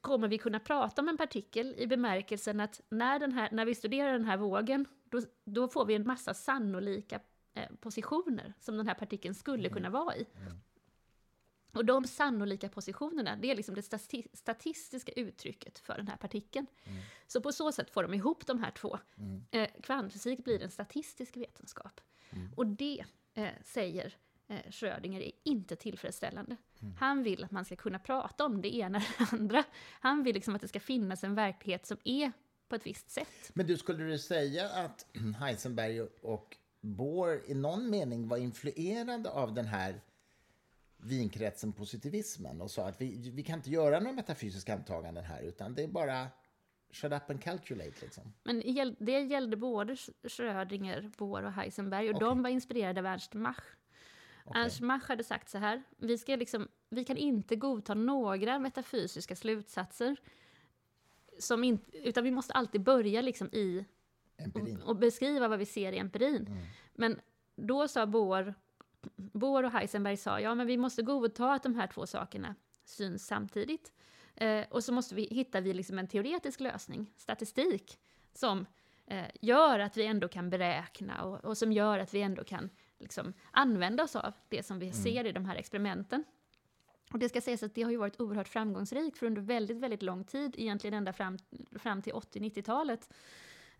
kommer vi kunna prata om en partikel i bemärkelsen att när, den här, när vi studerar den här vågen, då, då får vi en massa sannolika eh, positioner som den här partikeln skulle kunna vara i. Och de sannolika positionerna, det är liksom det stati statistiska uttrycket för den här partikeln. Så på så sätt får de ihop de här två. Eh, kvantfysik blir en statistisk vetenskap. Och det eh, säger eh, Schrödinger är inte tillfredsställande. Han vill att man ska kunna prata om det ena eller det andra. Han vill liksom att det ska finnas en verklighet som är på ett visst sätt. Men du, skulle du säga att Heisenberg och Bohr i någon mening var influerade av den här vinkretsen positivismen och sa att vi, vi kan inte göra några metafysiska antaganden här utan det är bara shut up and calculate liksom. Men det gällde både Schrödinger, Bohr och Heisenberg och de var inspirerade av Ernst Mach. Ernst Mach hade sagt så här, vi, ska liksom, vi kan inte godta några metafysiska slutsatser, som in, utan vi måste alltid börja liksom i Empirin. och beskriva vad vi ser i empirin. Men då sa Bohr, Bohr och Heisenberg sa, ja men vi måste godta att de här två sakerna syns samtidigt. Eh, och så måste vi, hittar vi liksom en teoretisk lösning, statistik, som eh, gör att vi ändå kan beräkna och, och som gör att vi ändå kan liksom, använda oss av det som vi ser i de här experimenten. Och det ska sägas att det har ju varit oerhört framgångsrikt för under väldigt, väldigt lång tid, egentligen ända fram, fram till 80-90-talet,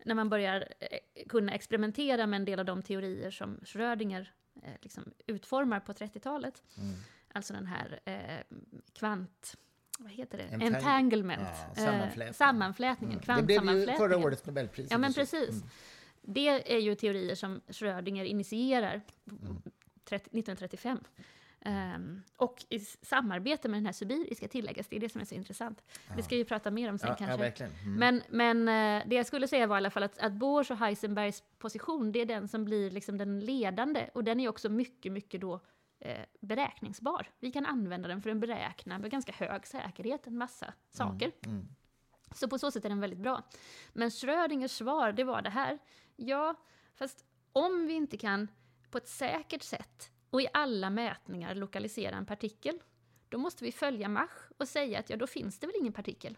när man börjar eh, kunna experimentera med en del av de teorier som Schrödinger eh, liksom utformar på 30-talet. Mm. Alltså den här eh, kvant... Vad heter det? Entang- Entanglement. Ja, sammanflätning. Eh, sammanflätningen, Mm. Det blev ju förra årets Nobelpris. Ja, men precis. Det är ju teorier som Schrödinger initierar Mm. 30, 1935. Ehm, och i samarbete med den här sibiriska tilläggas, det är det som är så intressant. Det ska vi prata mer om sen Ja, kanske. ja. Mm. Men, men eh, det jag skulle säga var i alla fall att, att Bohrs och Heisenbergs position, det är den som blir liksom den ledande. Och den är också mycket, mycket då eh, beräkningsbar. Vi kan använda den för att beräkna med ganska hög säkerhet en massa saker. Mm. Så på så sätt är den väldigt bra. Men Schrödingers svar, det var det här. Ja, fast om vi inte kan på ett säkert sätt och i alla mätningar lokalisera en partikel, då måste vi följa Mach och säga att ja, då finns det väl ingen partikel.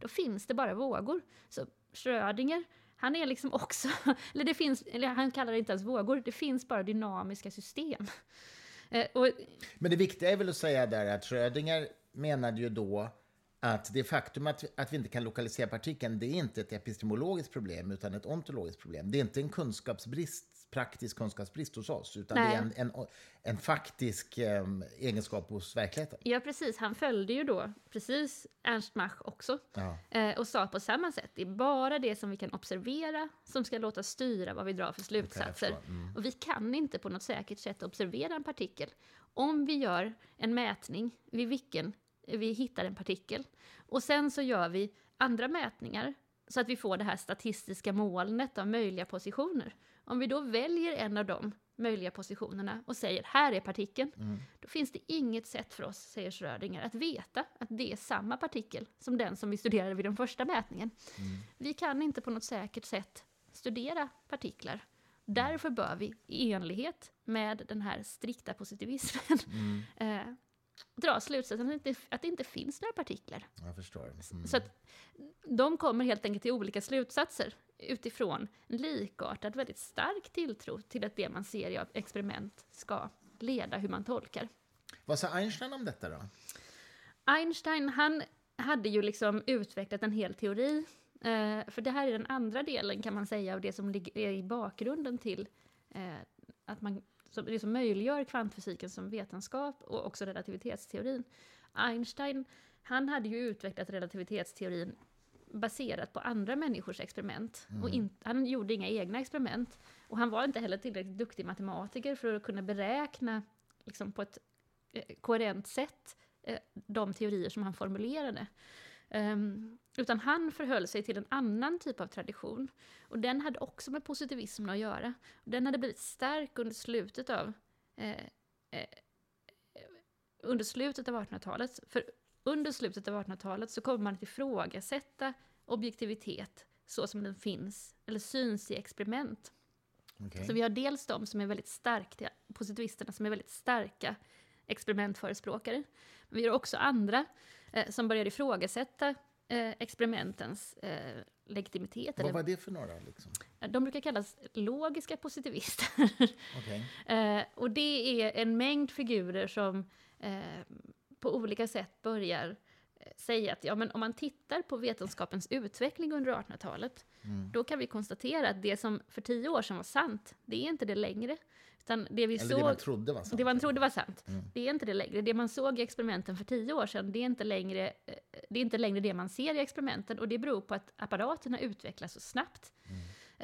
Då finns det bara vågor. Så Schrödinger, han är liksom också, eller det finns, eller han kallar det inte ens vågor, det finns bara dynamiska system. Eh, och Men det viktiga är väl att säga där att Schrödinger menade ju då att det faktum att, att vi inte kan lokalisera partikeln, det är inte ett epistemologiskt problem utan ett ontologiskt problem. Det är inte en kunskapsbrist, praktisk kunskapsbrist hos oss, utan det är Nej. en, en, en faktisk em, egenskap hos verkligheten. Ja, precis. Han följde ju då precis Ernst Mach också. Ja. Eh, och sa på samma sätt, det är bara det som vi kan observera som ska låta styra vad vi drar för slutsatser. förstå. Mm. Och vi kan inte på något säkert sätt observera en partikel. Om vi gör en mätning vid vilken vi hittar en partikel och sen så gör vi andra mätningar så att vi får det här statistiska molnet av möjliga positioner. Om vi då väljer en av de möjliga positionerna och säger här är partikeln, Mm. då finns det inget sätt för oss, säger Schrödinger, att veta att det är samma partikel som den som vi studerade vid den första mätningen. Mm. Vi kan inte på något säkert sätt studera partiklar. Därför bör vi, i enlighet med den här strikta positivismen, Mm. dra slutsatsen att det, inte, att det inte finns några partiklar. Jag förstår. Mm. Så att de kommer helt enkelt till olika slutsatser utifrån en likartad, väldigt stark tilltro till att det man ser i experiment ska leda hur man tolkar. Vad sa Einstein om detta då? Einstein, han hade ju liksom utvecklat en hel teori. Eh, för det här är den andra delen kan man säga av det som ligger i bakgrunden till eh, att man, som, det som möjliggör kvantfysiken som vetenskap och också relativitetsteorin. Einstein, han hade ju utvecklat relativitetsteorin baserat på andra människors experiment. Och in, han gjorde inga egna experiment. Och han var inte heller tillräckligt duktig matematiker för att kunna beräkna liksom, på ett eh, koherent sätt eh, de teorier som han formulerade. Ehm, utan han förhöll sig till en annan typ av tradition. Och den hade också med positivismen att göra. Den hade blivit stark under slutet av eh, eh, under slutet av 1800-talet. För under slutet av 1800-talet så kommer man att ifrågasätta objektivitet så som den finns, eller syns i experiment. Okej. Så vi har dels de som är väldigt starka, positivisterna som är väldigt starka experimentförespråkare. Men vi har också andra eh, som börjar ifrågasätta eh, experimentens eh, legitimitet. Vad Eller, var det för några? Liksom? de brukar kallas logiska positivister. Okej. Eh, och det är en mängd figurer som eh, på olika sätt börjar eh, säga att ja, men om man tittar på vetenskapens utveckling under 1800-talet, Mm. då kan vi konstatera att det som för tio år sedan var sant, det är inte det längre. Utan det vi Eller såg, det man trodde var sant. det man trodde var sant, Mm. det är inte det längre. Det man såg i experimenten för tio år sedan, det är inte längre, eh, det, är inte längre det man ser i experimenten. Och det beror på att apparaterna utvecklas så snabbt. Mm.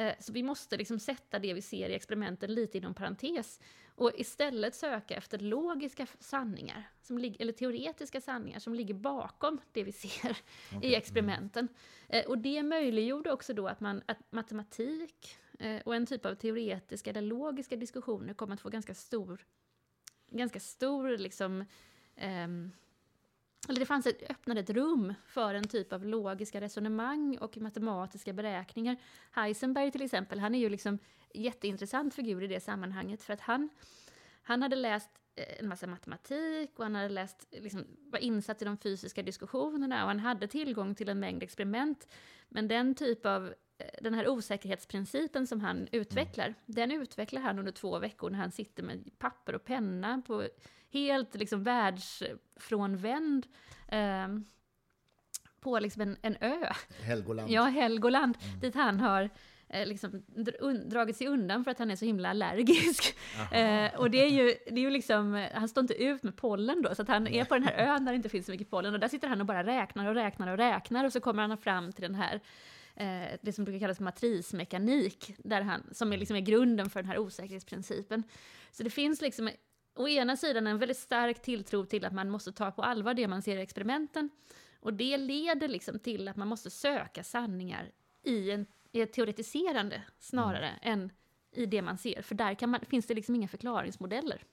Eh, Så vi måste liksom sätta det vi ser i experimenten lite inom parentes och istället söka efter logiska sanningar, som eller teoretiska sanningar som ligger bakom det vi ser i experimenten. Eh, Och det möjliggjorde också då att, man, att matematik Eh, och en typ av teoretiska eller logiska diskussioner kom att få ganska stor, ganska stor liksom, um, eller det fanns ett, öppnade ett rum för en typ av logiska resonemang och matematiska beräkningar. Heisenberg till exempel, han är ju liksom jätteintressant figur i det sammanhanget för att han, han hade läst eh, en massa matematik och han hade läst, liksom, var insatt i de fysiska diskussionerna och han hade tillgång till en mängd experiment. Men den typ av den här osäkerhetsprincipen som han utvecklar, den utvecklar han under två veckor när han sitter med papper och penna på helt liksom världsfrånvänd eh, på liksom en, en ö. Helgoland. Ja, Helgoland, mm. dit han har eh, liksom dragit sig undan för att han är så himla allergisk. Eh, och det är, ju, det är ju liksom, han står inte ut med pollen då, så att han är på den här ön där det inte finns så mycket pollen, och där sitter han och bara räknar och räknar och räknar, och så kommer han fram till den här eh, det som brukar kallas matrismekanik, där han, som är, liksom är grunden för den här osäkerhetsprincipen. Så det finns liksom å ena sidan en väldigt stark tilltro till att man måste ta på allvar det man ser i experimenten, och det leder liksom till att man måste söka sanningar i, en, i ett teoretiserande snarare mm. än i det man ser. För där man, finns det liksom inga förklaringsmodeller.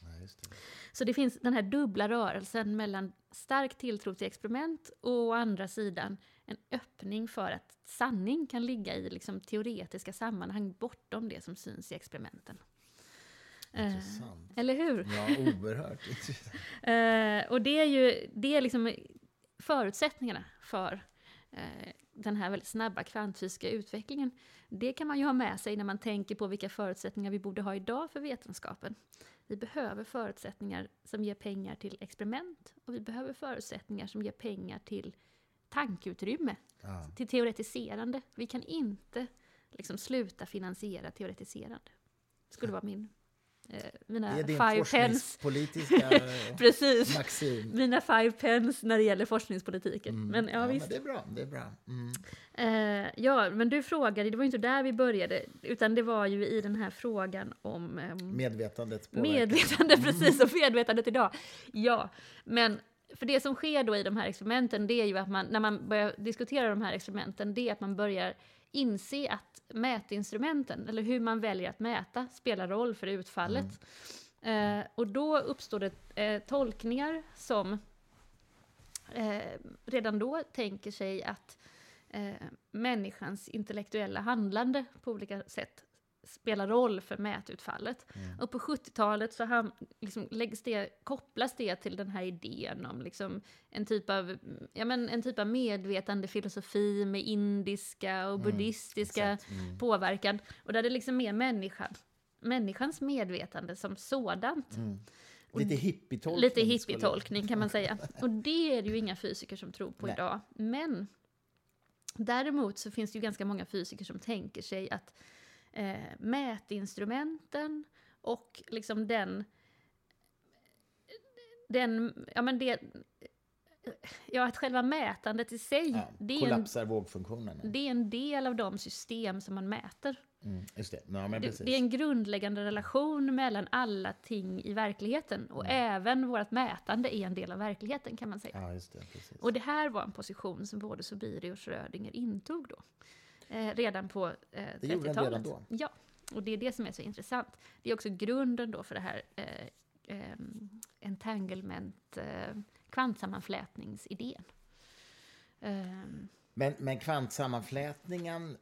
Ja, det. Så det finns den här dubbla rörelsen mellan stark tilltro till experiment och å andra sidan en öppning för att sanning kan ligga i liksom teoretiska sammanhang bortom det som syns i experimenten. Eh, eller hur? Ja, oerhört intressant. eh, och det är ju det är liksom förutsättningarna för eh, den här väldigt snabba kvantfysiska utvecklingen, det kan man ju ha med sig när man tänker på vilka förutsättningar vi borde ha idag för vetenskapen. Vi behöver förutsättningar som ger pengar till experiment och vi behöver förutsättningar som ger pengar till tankeutrymme, ja. till teoretiserande. Vi kan inte liksom sluta finansiera teoretiserande. skulle vara min Eh, mina det är din five forskningspolitiska Precis. maxim. Mina five pence när det gäller forskningspolitiken. Mm. Men, ja, ja. Men det är bra. Det är bra. Mm. Eh, ja, men du frågade, det var inte där vi började, utan det var ju i den här frågan om... Eh, Medvetandet Medvetande, precis, och medvetandet idag. Ja, men för det som sker då i de här experimenten, det är ju att man, när man börjar diskutera de här experimenten, det är att man börjar inse att mätinstrumenten, eller hur man väljer att mäta, spelar roll för utfallet. Mm. Eh, och då uppstår det eh, tolkningar som eh, redan då tänker sig att eh, människans intellektuella handlande på olika sätt spelar roll för mätutfallet. Mm. Och på 70-talet så ham, liksom, läggs det, kopplas det till den här idén om liksom, en, typ av, ja, men, en typ av medvetande filosofi med indiska och mm. buddhistiska mm. påverkan. Och där det liksom är människan, människans medvetande som sådant. Mm. Lite hippietolkning. Lite hippietolkning kan man säga. Och det är det ju inga fysiker som tror på Nej. idag. Men däremot så finns det ju ganska många fysiker som tänker sig att eh, mätinstrumenten och liksom den, den, ja men det, ja att själva mätandet i sig, ja, det, är en, vågfunktionen. det är en del av de system som man mäter. Mm, just det. Ja, det, det, är en grundläggande relation mellan alla ting i verkligheten. Och mm. även vårt mätande är en del av verkligheten kan man säga. Ja, det, och det här var en position som både Sobiri och Schrödinger intog då eh, redan på eh, 30-talet. redan då? Ja, och det är det som är så intressant. Det är också grunden då för det här eh, eh, entanglement, eh, kvantsammanflätningsidén. Um, men, men kvantsammanflätningen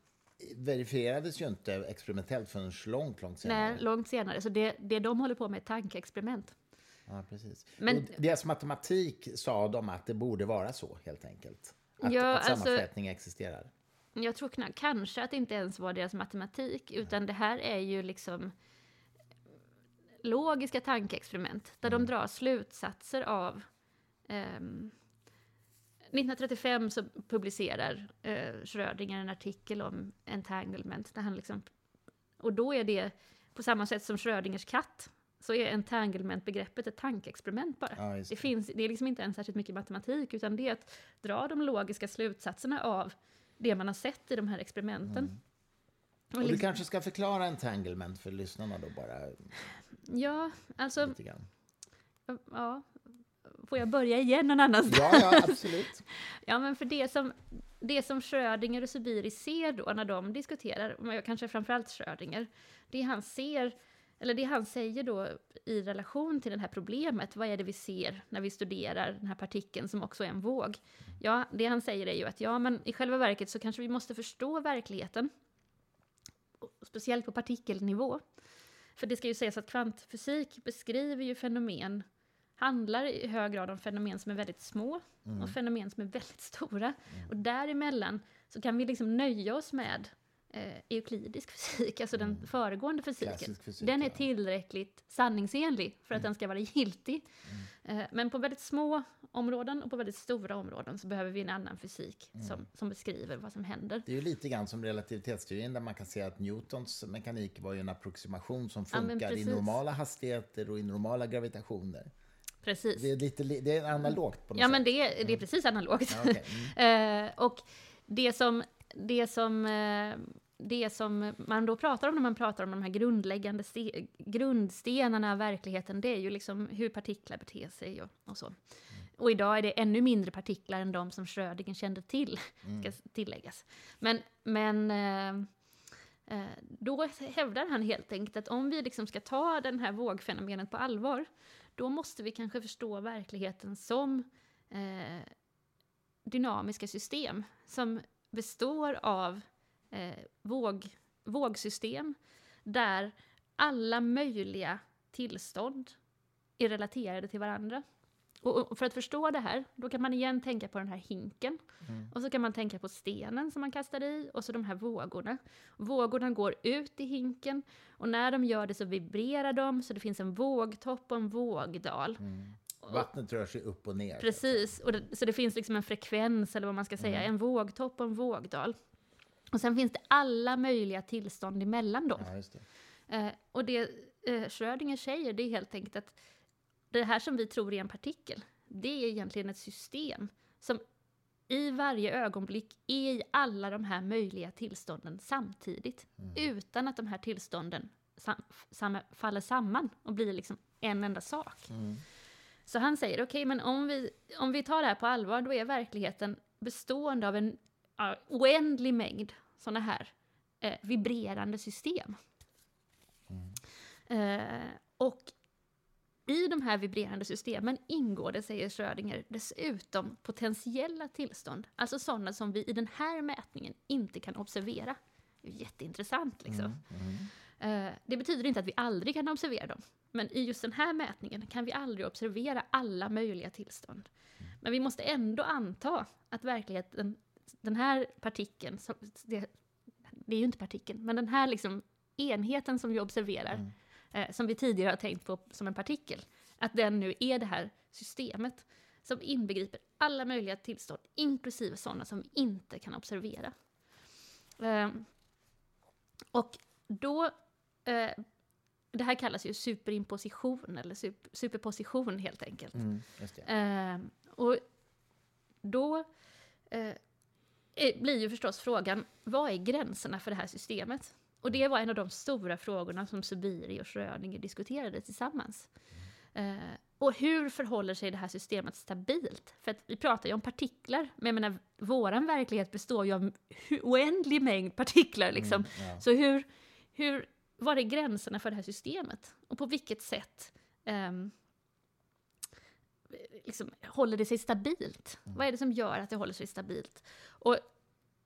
verifierades ju inte experimentellt förrän långt, långt senare. Nej, långt senare. Så det, det de håller på med är tankeexperiment. Ja, precis. Men, och deras matematik sa de att det borde vara så, helt enkelt. Att, ja, att alltså- sammanflätning alltså, existerar. Jag tror knappt, kanske att det inte ens var deras matematik, utan det här är ju liksom logiska tankeexperiment där mm. de drar slutsatser av um, 1935 så publicerar uh, Schrödinger en artikel om entanglement. Där han liksom, och då är det på samma sätt som Schrödingers katt så är entanglement-begreppet ett tankeexperiment bara. Det. det. finns, det är liksom inte ens särskilt mycket matematik utan det är att dra de logiska slutsatserna av det man har sett i de här experimenten. Mm. Och, du liksom, kanske ska förklara entanglement för lyssnarna då bara? Ja, alltså... Ja, får jag börja igen någon annanstans? Ja, ja, absolut. ja, men för det som, det som Schrödinger och Subiri ser då när de diskuterar, kanske framförallt Schrödinger, det han ser eller det han säger då i relation till det här problemet, vad är det vi ser när vi studerar den här partikeln som också är en våg? Ja, det han säger är ju att ja, men i själva verket så kanske vi måste förstå verkligheten, speciellt på partikelnivå. För det ska ju sägas att kvantfysik beskriver ju fenomen handlar i hög grad om fenomen som är väldigt små Mm. och fenomen som är väldigt stora. Och däremellan så kan vi liksom nöja oss med eh, euklidisk fysik, alltså den föregående fysiken. Mm. Fysik, den är ja. Mm. tillräckligt sanningsenlig för att den ska vara giltig. Eh, men på väldigt små områden och på väldigt stora områden så behöver vi en annan fysik Mm. som, som beskriver vad som händer. Det är ju lite grann som relativitetsteorin där man kan säga att Newtons mekanik var ju en approximation som Ja, funkar i precis. normala hastigheter och i normala gravitationer. Precis. Det är, lite, li- det är analogt på något Ja, sätt. men det, är- det är precis analogt. Ja. Mm. Eh, och det som, det, som, eh, det som man då pratar om när man pratar om de här grundläggande ste, grundstenarna av verkligheten, det är ju liksom hur partiklar beter sig och, och så. Och idag är det ännu mindre partiklar än de som Schrödinger kände till, ska tilläggas. Men, men eh, eh, då hävdar han helt enkelt att om vi liksom ska ta den här vågfenomenet på allvar, då måste vi kanske förstå verkligheten som eh, dynamiska system som består av eh, våg, vågsystem där alla möjliga tillstånd är relaterade till varandra. Och, och för att förstå det här, då kan man igen tänka på den här hinken. Och så kan man tänka på stenen som man kastar i och så de här vågorna. Vågorna går ut i hinken och när de gör det så vibrerar de så det finns en vågtopp och en vågdal. Vattnet rör sig upp och ner. Precis, och det, så det finns liksom en frekvens, eller vad man ska säga, en vågtopp och en vågdal. Och sen finns det alla möjliga tillstånd emellan dem. Ja, just det. Eh, och det eh, Schrödinger säger, det är helt enkelt att det här som vi tror är en partikel, det är egentligen ett system som i varje ögonblick är i alla de här möjliga tillstånden samtidigt. Utan att de här tillstånden sam, sam, faller samman och blir liksom en enda sak. Så han säger, okej, men om vi, om vi tar det här på allvar, då är verkligheten bestående av en ja, oändlig mängd sådana här eh, vibrerande system. Eh, och i de här vibrerande systemen ingår det, säger Schrödinger, dessutom potentiella tillstånd, alltså sådana som vi i den här mätningen inte kan observera. Det är jätteintressant liksom. Eh, Det betyder inte att vi aldrig kan observera dem, men i just den här mätningen kan vi aldrig observera alla möjliga tillstånd. Men vi måste ändå anta att verkligheten, den här partikeln, som- det, det är ju inte partikeln, men den här liksom enheten som vi observerar, eh, som vi tidigare har tänkt på som en partikel, att den nu är det här systemet som inbegriper alla möjliga tillstånd, inklusive sådana som vi inte kan observera. Ehm, och då, eh, det här kallas ju superimposition, eller sup, superposition helt enkelt. Mm. Ehm, och då eh, eh, blir ju förstås frågan, vad är gränserna för det här systemet? Och det var en av de stora frågorna som Subiri och Schrödinger diskuterade tillsammans. Eh, och hur förhåller sig det här systemet stabilt? För att vi pratar ju om partiklar, men jag menar, våran verklighet består ju av oändlig mängd partiklar. Liksom. ja. Så hur, hur, var är gränserna för det här systemet? Och på vilket sätt ehm, liksom, håller det sig stabilt? Vad är det som gör att det håller sig stabilt? Och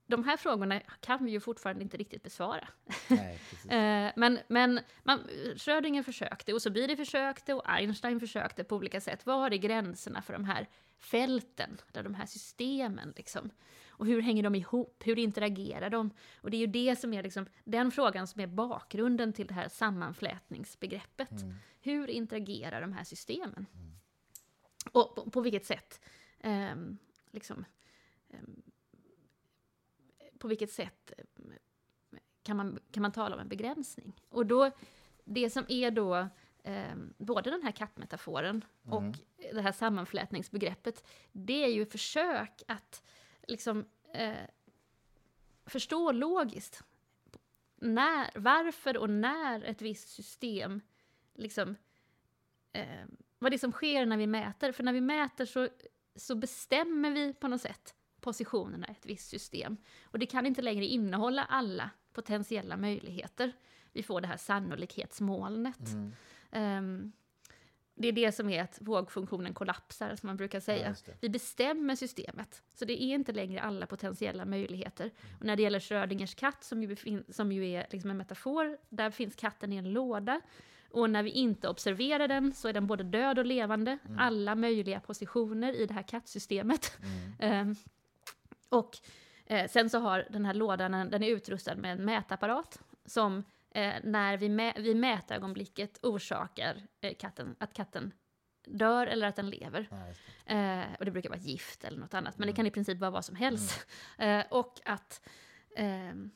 de här frågorna kan vi ju fortfarande inte riktigt besvara. Nej. Eh, men men man, Schrödinger försökte, och Subiri försökte, och Einstein försökte på olika sätt. Vad är gränserna för de här fälten, eller de här systemen? Liksom? Och hur hänger de ihop? Hur interagerar de? Och det är ju det som är liksom, den frågan som är bakgrunden till det här sammanflätningsbegreppet. Hur interagerar de här systemen? Och på, på vilket sätt ehm, liksom, ehm, på vilket sätt ehm, kan man, kan man tala om en begränsning? Och då, det som är då ehm, både den här kattmetaforen och det här sammanflätningsbegreppet, det är ju försök att liksom eh, förstå logiskt när, varför och när ett visst system liksom eh, vad det är som sker när vi mäter. För när vi mäter så, så bestämmer vi på något sätt positionerna i ett visst system. Och det kan inte längre innehålla alla potentiella möjligheter. Vi får det här sannolikhetsmolnet. Ehm, det är det som är att vågfunktionen kollapsar, som man brukar Ja, säga. det. vi bestämmer systemet, så det är inte längre alla potentiella möjligheter. Och när det gäller Schrödingers katt, som ju, som ju är liksom en metafor, där finns katten i en låda. Och när vi inte observerar den så är den både död och levande, Mm. alla möjliga positioner i det här kattsystemet. Mm. Eh, och eh, sen så har den här lådan, en- den är utrustad med en mätapparat som eh, när vi mä vid mätögonblicket orsakar eh, katten, att katten dör eller att den lever. Ja. Eh, och det brukar vara gift eller något annat, men det kan i princip vara vad som helst. Eh, och att ehm,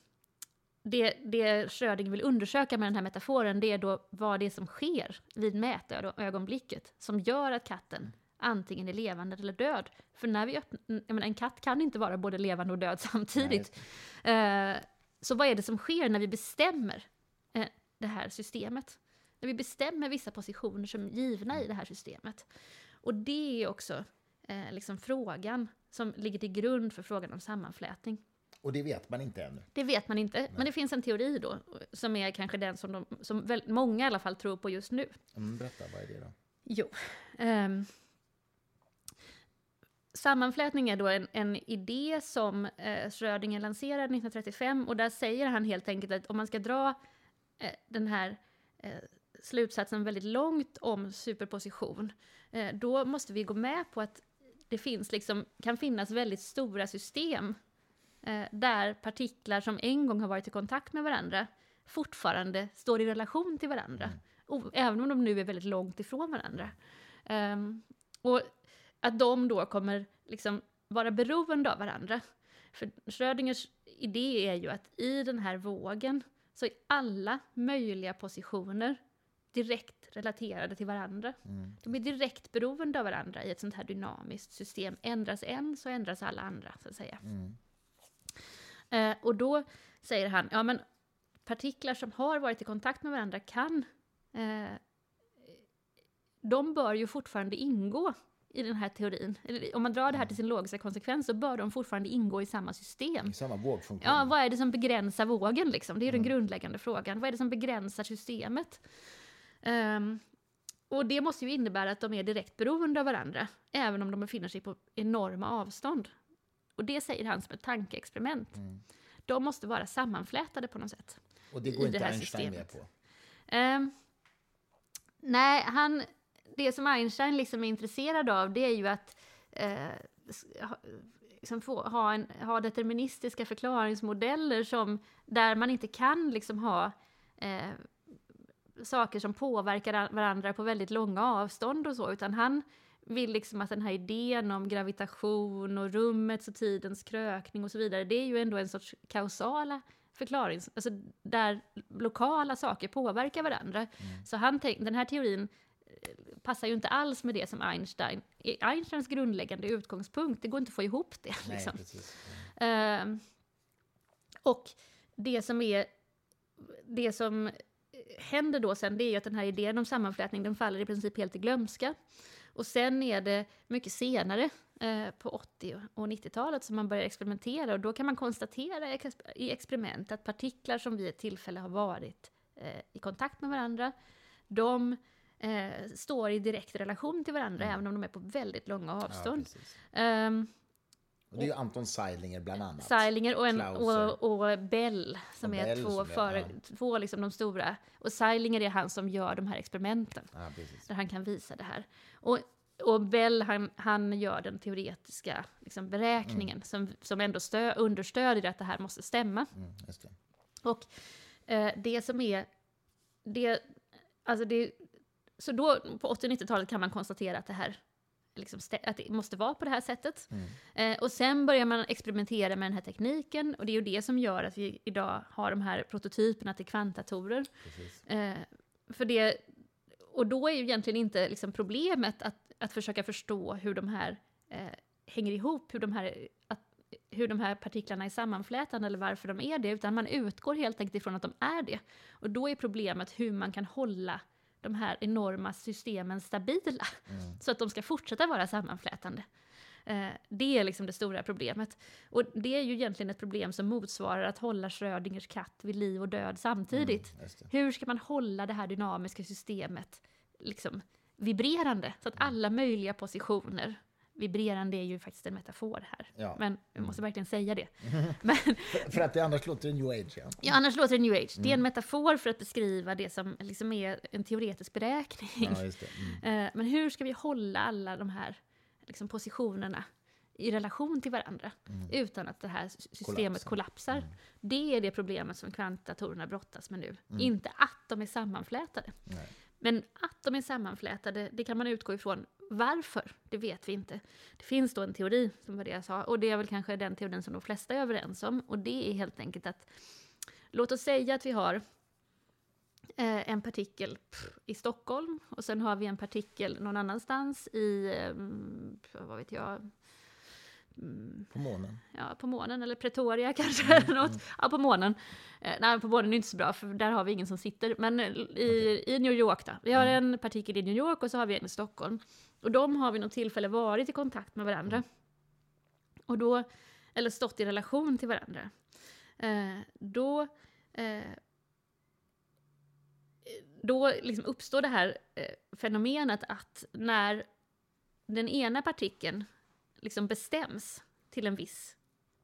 det, det Schrödinger vill undersöka med den här metaforen, det är då vad det är som sker vid mätögonblicket som gör att katten antingen är levande eller död. För när vi öppnar, menar, en katt kan inte vara både levande och död Nej, samtidigt. Eh, så vad är det som sker när vi bestämmer eh, det här systemet? När vi bestämmer vissa positioner som är givna i det här systemet. Och det är också eh, liksom frågan som ligger till grund för frågan om sammanflätning. Och det vet man inte ännu. Det vet man inte, men det finns en teori då, som är kanske den som, de, som väldigt många i alla fall tror på just nu. Mm, berätta, vad är det då? Jo. ehm, sammanflätning är då en, en idé som eh, Schrödinger lanserade 1935 och där säger han helt enkelt att om man ska dra eh, den här eh, slutsatsen väldigt långt om superposition, eh, då måste vi gå med på att det finns liksom, kan finnas väldigt stora system eh, där partiklar som en gång har varit i kontakt med varandra fortfarande står i relation till varandra. O- även om de nu är väldigt långt ifrån varandra. Ehm, och att de då kommer liksom vara beroende av varandra. För Schrödingers idé är ju att i den här vågen så är alla möjliga positioner direkt relaterade till varandra. Mm. De är direkt beroende av varandra i ett sånt här dynamiskt system. Ändras en så ändras alla andra, så att säga. Mm. Eh, och då säger han, ja men partiklar som har varit i kontakt med varandra kan, eh, de bör ju fortfarande ingå i den här teorin. Om man drar det här till sin logiska konsekvens så bör de fortfarande ingå i samma system. I samma vågfunktion. Ja, vad är det som begränsar vågen liksom? Det är ju den grundläggande frågan. Vad är det som begränsar systemet? Ehm, och det måste ju innebära att de är direkt beroende av varandra, även om de befinner sig på enorma avstånd. Och det säger han som ett tankeexperiment. Mm. De måste vara sammanflätade på något sätt. Och det går det inte här Einstein systemet. med på. Ehm, nej, han, det som Einstein liksom är intresserad av det är ju att eh, liksom få, ha, en, ha deterministiska förklaringsmodeller som, där man inte kan liksom ha eh, saker som påverkar varandra på väldigt långa avstånd och så, utan han vill liksom att den här idén om gravitation och rummets och tidens krökning och så vidare, det är ju ändå en sorts kausala förklarings... Alltså där lokala saker påverkar varandra. Så han tänk, den här teorin passar ju inte alls med det som Einstein... Einsteins grundläggande utgångspunkt, det går inte att få ihop det. Nej, Liksom. Ehm, och det som är... Det som händer då sen, det är ju att den här idén om sammanflätning, den faller i princip helt i glömska. Och sen är det mycket senare, eh, på 80 och 90-talet, som man börjar experimentera. Och då kan man konstatera i experiment att partiklar som vid ett tillfälle har varit eh, i kontakt med varandra, de eh, står i direkt relation till varandra, även om de är på väldigt långa Ja, avstånd. precis. Ehm, Och det är ju Anton Seilinger bland annat. Seilinger och, en, och, och Bell, som Och är Bell två, som före, ja. två liksom de stora. Och Seilinger är han som gör de här experimenten, Ja, där han kan visa det här. Och, och Bell, han, han gör den teoretiska liksom, beräkningen som, som ändå stö, understödjer att det här måste stämma. Mm, det. Och eh, det som är... Det, alltså det, så då, på 80 och 90-talet kan man konstatera att det här liksom, att det måste vara på det här sättet. Mm. Eh, och sen börjar man experimentera med den här tekniken och det är ju det som gör att vi idag har de här prototyperna till kvantdatorer. Eh, för det, och då är ju egentligen inte liksom problemet att, att försöka förstå hur de här eh, hänger ihop, hur de här, att, hur de här partiklarna är sammanflätande eller varför de är det, utan man utgår helt enkelt ifrån att de är det. Och då är problemet hur man kan hålla de här enorma systemen stabila, Mm. så att de ska fortsätta vara sammanflätande. Eh, det är liksom det stora problemet. Och det är ju egentligen ett problem som motsvarar att hålla Schrödingers katt vid liv och död samtidigt. Mm. Hur ska man hålla det här dynamiska systemet liksom vibrerande så att alla möjliga positioner vibrerande är ju faktiskt en metafor här. Ja. Men jag måste verkligen säga det. Men, för, för, att det annars låter det new age. Ja, ja annars låter det new age. Mm. Det är en metafor för att beskriva det som liksom är en teoretisk beräkning. Ja, mm. Eh, men hur ska vi hålla alla de här liksom, positionerna i relation till varandra mm. utan att det här systemet kollapsar. Mm. Det är det problemet som kvantdatorerna brottas med nu. Mm. Inte att de är sammanflätade. Nej. Men att de är sammanflätade, det kan man utgå ifrån. Varför? Det vet vi inte. Det finns då en teori, som var det jag sa, och det är väl kanske den teorin som de flesta är överens om. Och det är helt enkelt att, låt oss säga att vi har eh, en partikel i Stockholm och sen har vi en partikel någon annanstans i, eh, vad vet jag, på månen? Ja, på månen, eller Pretoria kanske. Mm, något. Mm. Ja, på månen. Eh, nej, på månen är inte så bra, för där har vi ingen som sitter. Men i, okay. i New York då. Vi har mm. en partikel i New York och så har vi en i Stockholm. Och de har vid något tillfälle varit i kontakt med varandra. Mm. Och då, eller stått i relation till varandra. Eh, då eh, då liksom uppstår det här eh, fenomenet att när den ena partikeln liksom bestäms till, en viss,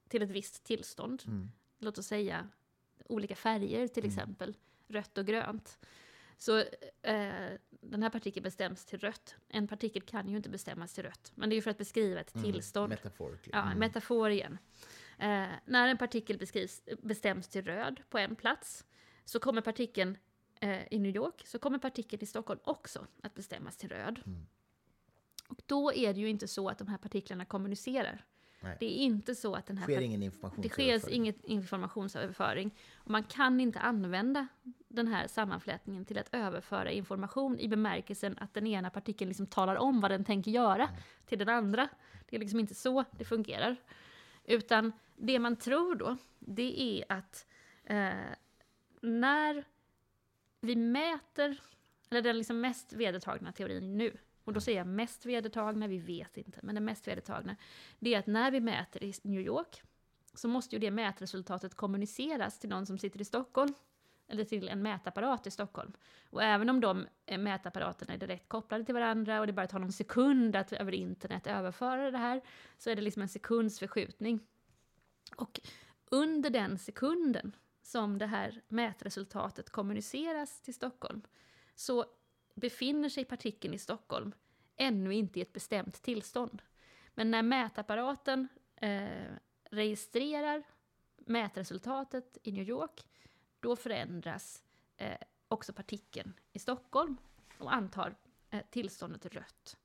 till ett visst tillstånd. Mm. Låt oss säga olika färger till mm. exempel, rött och grönt. Så eh, den här partikeln bestäms till rött. En partikel kan ju inte bestämmas till rött, men det är ju för att beskriva ett mm. tillstånd. Metafor. Ja, en mm. metafor igen. Eh, när en partikel beskrivs, bestäms till röd på en plats, så kommer partikeln eh, i New York, så kommer partikeln i Stockholm också att bestämmas till röd. Mm. Och då är det ju inte så att de här partiklarna kommunicerar. Nej. Det är inte så att den här... sker ingen det sker ingen informationsöverföring. Och man kan inte använda den här sammanflätningen till att överföra information i bemärkelsen att den ena partikeln liksom talar om vad den tänker göra mm. till den andra. Det är liksom inte så det fungerar. Utan det man tror då, det är att eh, när vi mäter, eller den liksom mest vedertagna teorin nu, och då säger jag mest vedertagna, vi vet inte, men det mest vedertagna, det är att när vi mäter i New York, så måste ju det mätresultatet kommuniceras till någon som sitter i Stockholm, eller till en mätapparat i Stockholm. Och även om de eh, mätapparaterna är direkt kopplade till varandra och det bara tar någon sekund att över internet överföra det här, så är det liksom en sekunds förskjutning. Och under den sekunden som det här mätresultatet kommuniceras till Stockholm, så befinner sig partikeln i Stockholm ännu inte i ett bestämt tillstånd. Men när mätapparaten eh, registrerar mätresultatet i New York, då förändras eh, också partikeln i Stockholm och antar eh, tillståndet rött.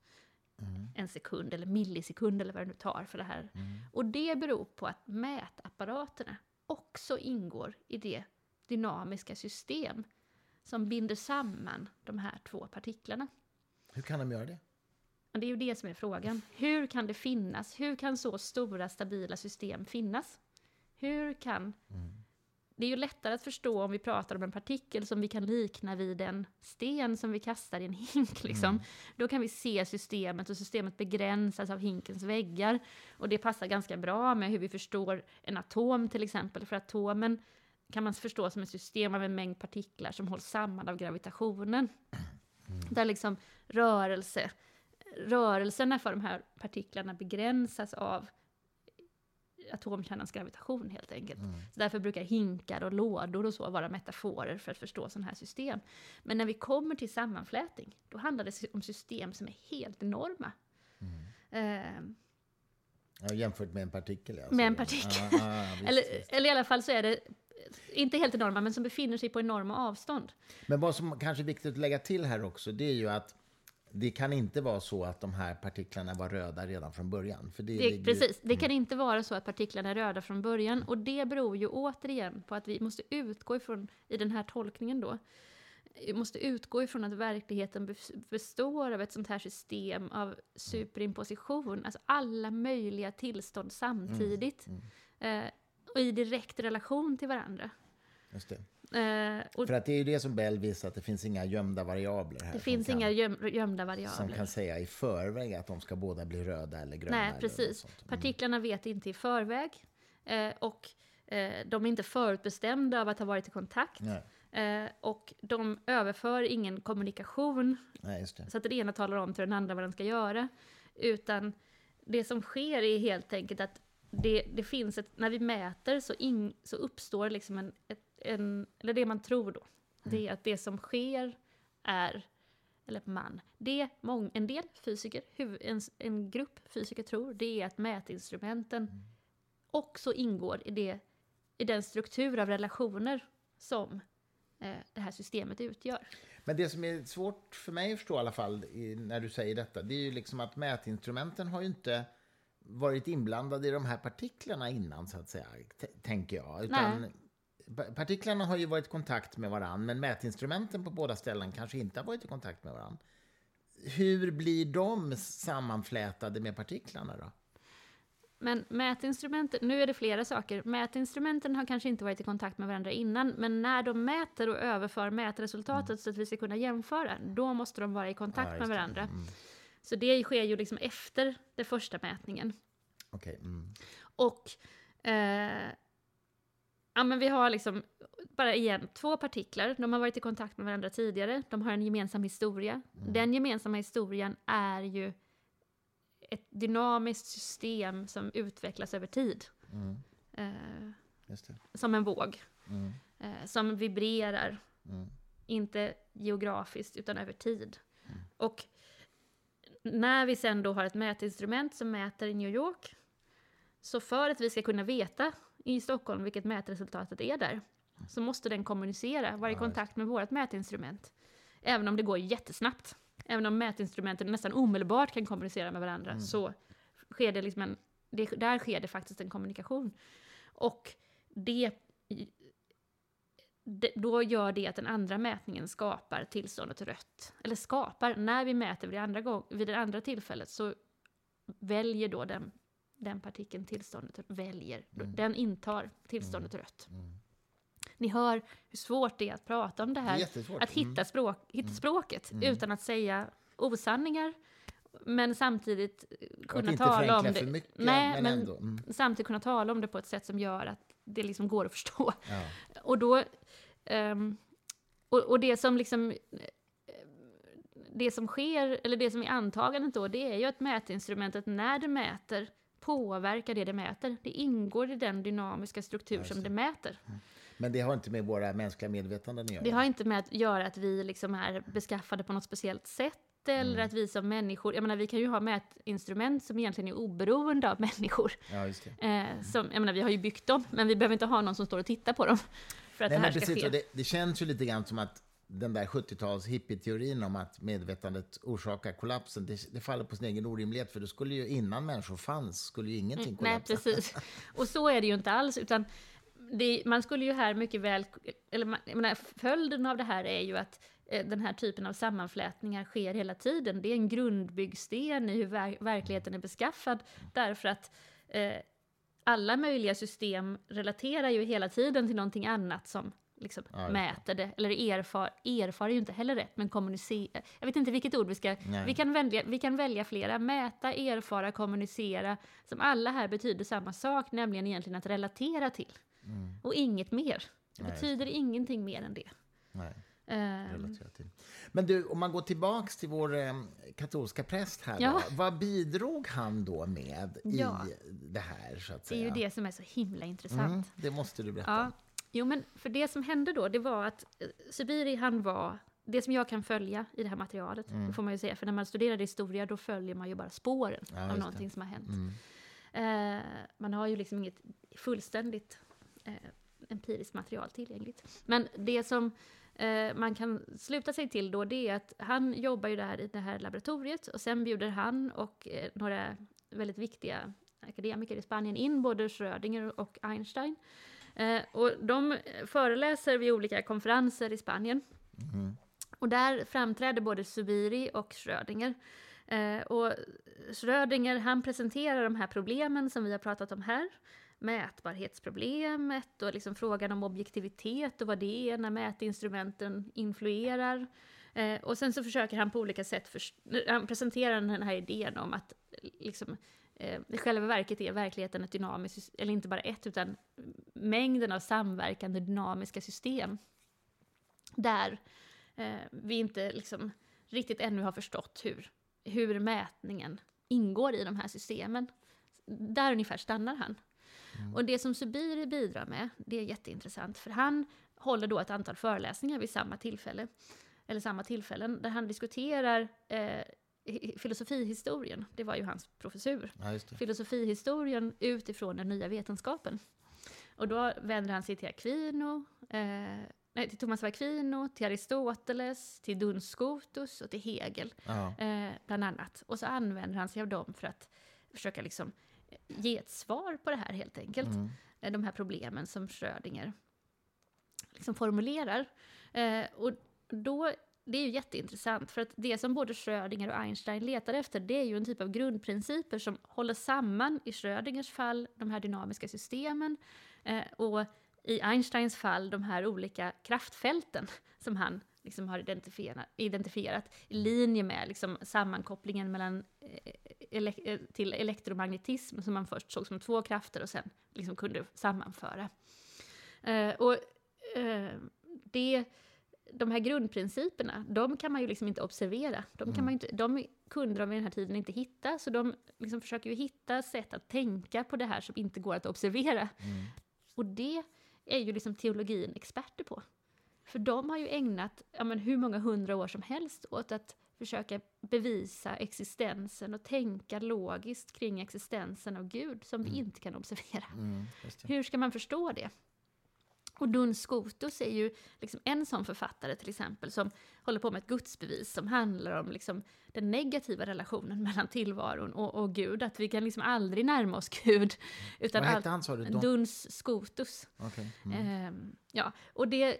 Mm. En sekund eller millisekund eller vad det nu tar för det här. Mm. Och det beror på att mätapparaterna också ingår i det dynamiska system som binder samman de här två partiklarna. Hur kan de göra det? Det är ju det som är frågan. Hur kan det finnas? Hur kan så stora stabila system finnas? Hur kan... Mm. Det är ju lättare att förstå om vi pratar om en partikel som vi kan likna vid en sten som vi kastar i en hink. Liksom. Mm. Då kan vi se systemet och systemet begränsas av hinkens väggar. Och det passar ganska bra med hur vi förstår en atom till exempel. För atomen kan man förstå som ett system av en mängd partiklar som hålls samman av gravitationen. Mm. Där liksom rörelse, rörelserna för de här partiklarna begränsas av atomkärnans gravitation helt enkelt. Mm. Så därför brukar hinkar och lådor och så vara metaforer för att förstå sådana här system. Men när vi kommer till sammanflätning, då handlar det om system som är helt enorma. Mm. Eh, ja, jämfört med en partikel? Alltså. Med en partikel. Ah, ah, visst, eller, visst. eller i alla fall så är det inte helt enorma, men som befinner sig på enorma avstånd. Men vad som kanske är viktigt att lägga till här också, det är ju att det kan inte vara så att de här partiklarna var röda redan från början. För det, det precis, det kan mm. inte vara så att partiklarna är röda från början. Och det beror ju återigen på att vi måste utgå ifrån, i den här tolkningen då, vi måste utgå ifrån att verkligheten består av ett sånt här system av superimposition, alltså alla möjliga tillstånd samtidigt. Mm, mm. Och i direkt relation till varandra. Just det. Eh, För att det är ju det som Bell visar, att det finns inga gömda variabler här. Det finns inga göm, gömda variabler. Som kan säga i förväg att de ska båda bli röda eller gröna. Nej, precis. Mm. Partiklarna vet inte i förväg. Eh, och eh, de är inte förutbestämda av att ha varit i kontakt. Eh, och de överför ingen kommunikation. Nej, så att den ena talar om till den andra vad den ska göra. Utan det som sker är helt enkelt att det, det finns ett, när vi mäter så, in, så uppstår liksom en, ett, en, eller det man tror då, det är att det som sker är, eller man, det mång, en del fysiker, huv, en, en grupp fysiker tror, det är att mätinstrumenten också ingår i, det, i den struktur av relationer som eh, det här systemet utgör. Men det som är svårt för mig att förstå i alla fall i, när du säger detta, det är ju liksom att mätinstrumenten har ju inte varit inblandade i de här partiklarna innan, så att säga, tänker jag. Utan Nej. Partiklarna har ju varit i kontakt med varann, men mätinstrumenten på båda ställen kanske inte har varit i kontakt med varann. Hur blir de sammanflätade med partiklarna då? Men mätinstrumenten, nu är det flera saker. Mätinstrumenten har kanske inte varit i kontakt med varandra innan, men när de mäter och överför mätresultatet mm. så att vi ska kunna jämföra, då måste de vara i kontakt ja, med varandra. Mm. Så det sker ju liksom efter den första mätningen. Okay. Mm. Och eh, ja, men vi har liksom, bara igen, två partiklar. De har varit i kontakt med varandra tidigare. De har en gemensam historia. Mm. Den gemensamma historien är ju ett dynamiskt system som utvecklas över tid. Mm. Eh, som en våg. Mm. Eh, som vibrerar. Mm. Inte geografiskt, utan över tid. Mm. Och när vi sen då har ett mätinstrument som mäter i New York, så för att vi ska kunna veta i Stockholm vilket mätresultatet är där, så måste den kommunicera, vara i kontakt med vårt mätinstrument. Även om det går jättesnabbt. Även om mätinstrumenten nästan omedelbart kan kommunicera med varandra, mm. så sker det liksom en, det, där sker det faktiskt en kommunikation. Och det, det, då gör det att den andra mätningen skapar tillståndet rött. Eller skapar, när vi mäter vid det andra, gång, vid det andra tillfället så väljer då den den partikeln tillståndet väljer, mm. den intar tillståndet mm. rött. Ni hör hur svårt det är att prata om det här, det att hitta, mm. språk, hitta mm. språket mm. utan att säga osanningar, men samtidigt kunna tala om det. Mycket, Nej, men, men mm. samtidigt kunna tala om det på ett sätt som gör att det liksom går att förstå. Ja. Och då, um, och, och det som liksom det som sker, eller det som är antagandet då, det är ju att mätinstrumentet när det mäter påverkar det det mäter. Det ingår i den dynamiska struktur som det mäter. Mm. Men det har inte med våra mänskliga medvetanden att göra? Det har inte med att göra att vi liksom är beskaffade på något speciellt sätt eller mm. att vi som människor, jag menar vi kan ju ha mätinstrument som egentligen är oberoende av människor. Ja, just det. Eh, som, jag menar vi har ju byggt dem, men vi behöver inte ha någon som står och tittar på dem. För att Nej, det här ska precis, ske. Det, det känns ju lite grann som att den där 70-tals hippieteorin om att medvetandet orsakar kollapsen, det, det, faller på sin egen orimlighet. För det skulle ju innan människor fanns, skulle ju ingenting mm, kollapsa. Nej, precis. Och så är det ju inte alls, utan det, man skulle ju här mycket väl, eller man, menar, följden av det här är ju att eh, den här typen av sammanflätningar sker hela tiden. Det är en grundbyggsten i hur ver verkligheten är beskaffad, därför att eh, alla möjliga system relaterar ju hela tiden till någonting annat som liksom ja, mäter det, eller erfar, erfar är ju inte heller rätt, men kommunicera. Jag vet inte vilket ord vi ska... Vi kan, välja, vi kan välja flera. Mäta, erfara, kommunicera, som alla här betyder samma sak, nämligen egentligen att relatera till. Mm. Och inget mer. Det Nej, betyder ingenting mer än det. Nej. Um, Men du, om man går tillbaks till vår eh, katolska präst här, ja. då, vad bidrog han då med ja. i det här? Så att säga? Det är ju det som är så himla intressant. Mm, det måste du berätta. Jo, men för det som hände då, det var att eh, Sibiri, han var det som jag kan följa i det här materialet, mm. får man ju säga, för när man studerar historia då följer man ju bara spåren ja, av någonting det. som har hänt. Mm. Eh, man har ju liksom inget fullständigt eh, empiriskt material tillgängligt. Men det som eh, man kan sluta sig till då, det är att han jobbar ju där i det här laboratoriet och sen bjuder han och eh, några väldigt viktiga akademiker i Spanien in både Schrödinger och Einstein och de föreläser vid olika konferenser i Spanien. Mm. Och där framträder både Subiri och Schrödinger. Eh, och Schrödinger han presenterar de här problemen som vi har pratat om här. Mätbarhetsproblemet och liksom frågan om objektivitet och vad det är när mätinstrumenten influerar. Eh, och sen så försöker han på olika sätt, han presenterar den här idén om att liksom, eh, i själva verket är verkligheten ett dynamiskt, eller inte bara ett, utan mängden av samverkande dynamiska system. Där eh, vi inte liksom riktigt ännu har förstått hur, hur mätningen ingår i de här systemen. Där ungefär stannar han. Mm. Och det som Subiri bidrar med, det är jätteintressant, för han håller då ett antal föreläsningar vid samma tillfälle, eller samma tillfällen, där han diskuterar eh, filosofihistorien, det var ju hans professur, ja, filosofihistorien utifrån den nya vetenskapen. Och då vänder han sig till Aquino, eh, nej, till Thomas av Aquino, till Aristoteles, till Duns Scotus och till Hegel, ja. eh, bland annat. Och så använder han sig av dem för att försöka liksom eh, ge ett svar på det här helt enkelt. Mm. Eh, de här problemen som Schrödinger liksom formulerar. Eh, och då, det är ju jätteintressant, för att det som både Schrödinger och Einstein letar efter, det är ju en typ av grundprinciper som håller samman, i Schrödingers fall, de här dynamiska systemen, eh, och i Einsteins fall, de här olika kraftfälten som han liksom har identifierat, identifierat i linje med liksom sammankopplingen mellan, eh, ele eh, till elektromagnetism som man först såg som två krafter och sen liksom kunde sammanföra. Eh, och eh, det, de här grundprinciperna, de kan man ju liksom inte observera. De, kan mm. man inte, de kunde de vid den här tiden inte hitta, så de liksom försöker ju hitta sätt att tänka på det här som inte går att observera. Mm. Och det är ju liksom teologin experter på. För de har ju ägnat ja, men, hur många hundra år som helst åt att försöka bevisa existensen och tänka logiskt kring existensen av Gud som mm. vi inte kan observera. Mm, hur ska man förstå det? Och Duns Scotus är ju liksom en sån författare till exempel som håller på med ett gudsbevis som handlar om liksom den negativa relationen mellan tillvaron och, och Gud. Att vi kan liksom aldrig närma oss Gud. Utan Vad hette han sa du? Duns Scotus. Okay. Mm. Ehm, ja, och det...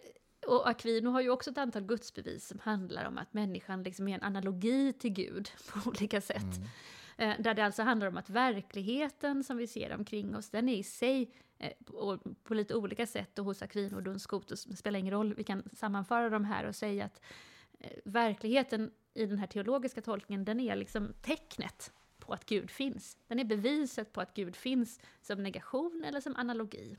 Och Aquino har ju också ett antal gudsbevis som handlar om att människan liksom är en analogi till Gud på olika sätt. Mm. Eh, där det alltså handlar om att verkligheten som vi ser omkring oss, den är i sig eh, på lite olika sätt och hos Aquino och Duns Scotus, det spelar ingen roll, vi kan sammanföra de här och säga att eh, verkligheten i den här teologiska tolkningen, den är liksom tecknet på att Gud finns. Den är beviset på att Gud finns som negation eller som analogi.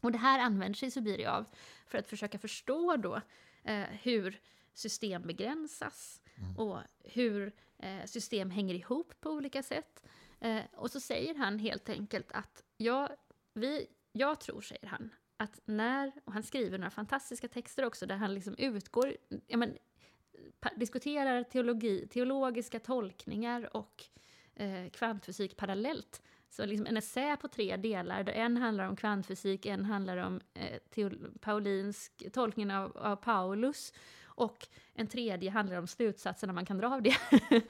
Och det här använder sig Subiri av för att försöka förstå då eh, hur system begränsas mm. och hur eh, system hänger ihop på olika sätt. Eh, och så säger han helt enkelt att jag, vi, jag tror, säger han, att när, och han skriver några fantastiska texter också där han liksom utgår, ja men, diskuterar teologi, teologiska tolkningar och eh, kvantfysik parallellt. Så liksom en essä på tre delar, där en handlar om kvantfysik, en handlar om eh, paulinsk tolkningen av, av Paulus och en tredje handlar om slutsatserna man kan dra av det.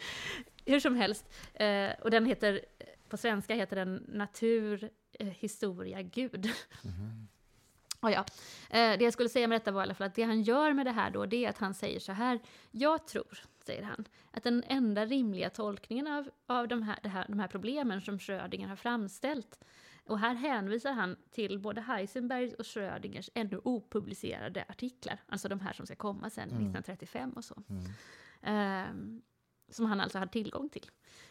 Hur som helst, eh, och den heter, på svenska heter den Natur, historia, Gud. Mm. Oh ja. Eh, det jag skulle säga med detta var i alla fall att det han gör med det här då, det är att han säger så här, jag tror, säger han, att den enda rimliga tolkningen av, av de, här, här, de här problemen som Schrödinger har framställt, och här hänvisar han till både Heisenbergs och Schrödingers ännu opublicerade artiklar, alltså de här som ska komma sen mm. 1935 och så. Mm. Eh, som han alltså har tillgång till.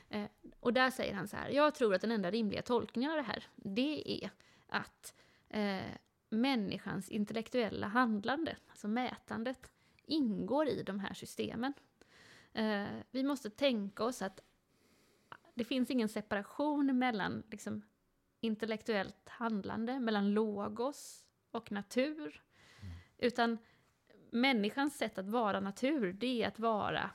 Eh, och där säger han så här, jag tror att den enda rimliga tolkningen av det här, det är att eh, människans intellektuella handlande, alltså mätandet, ingår i de här systemen. Eh, vi måste tänka oss att det finns ingen separation mellan liksom, intellektuellt handlande, mellan logos och natur. Mm. Utan människans sätt att vara natur, det är att vara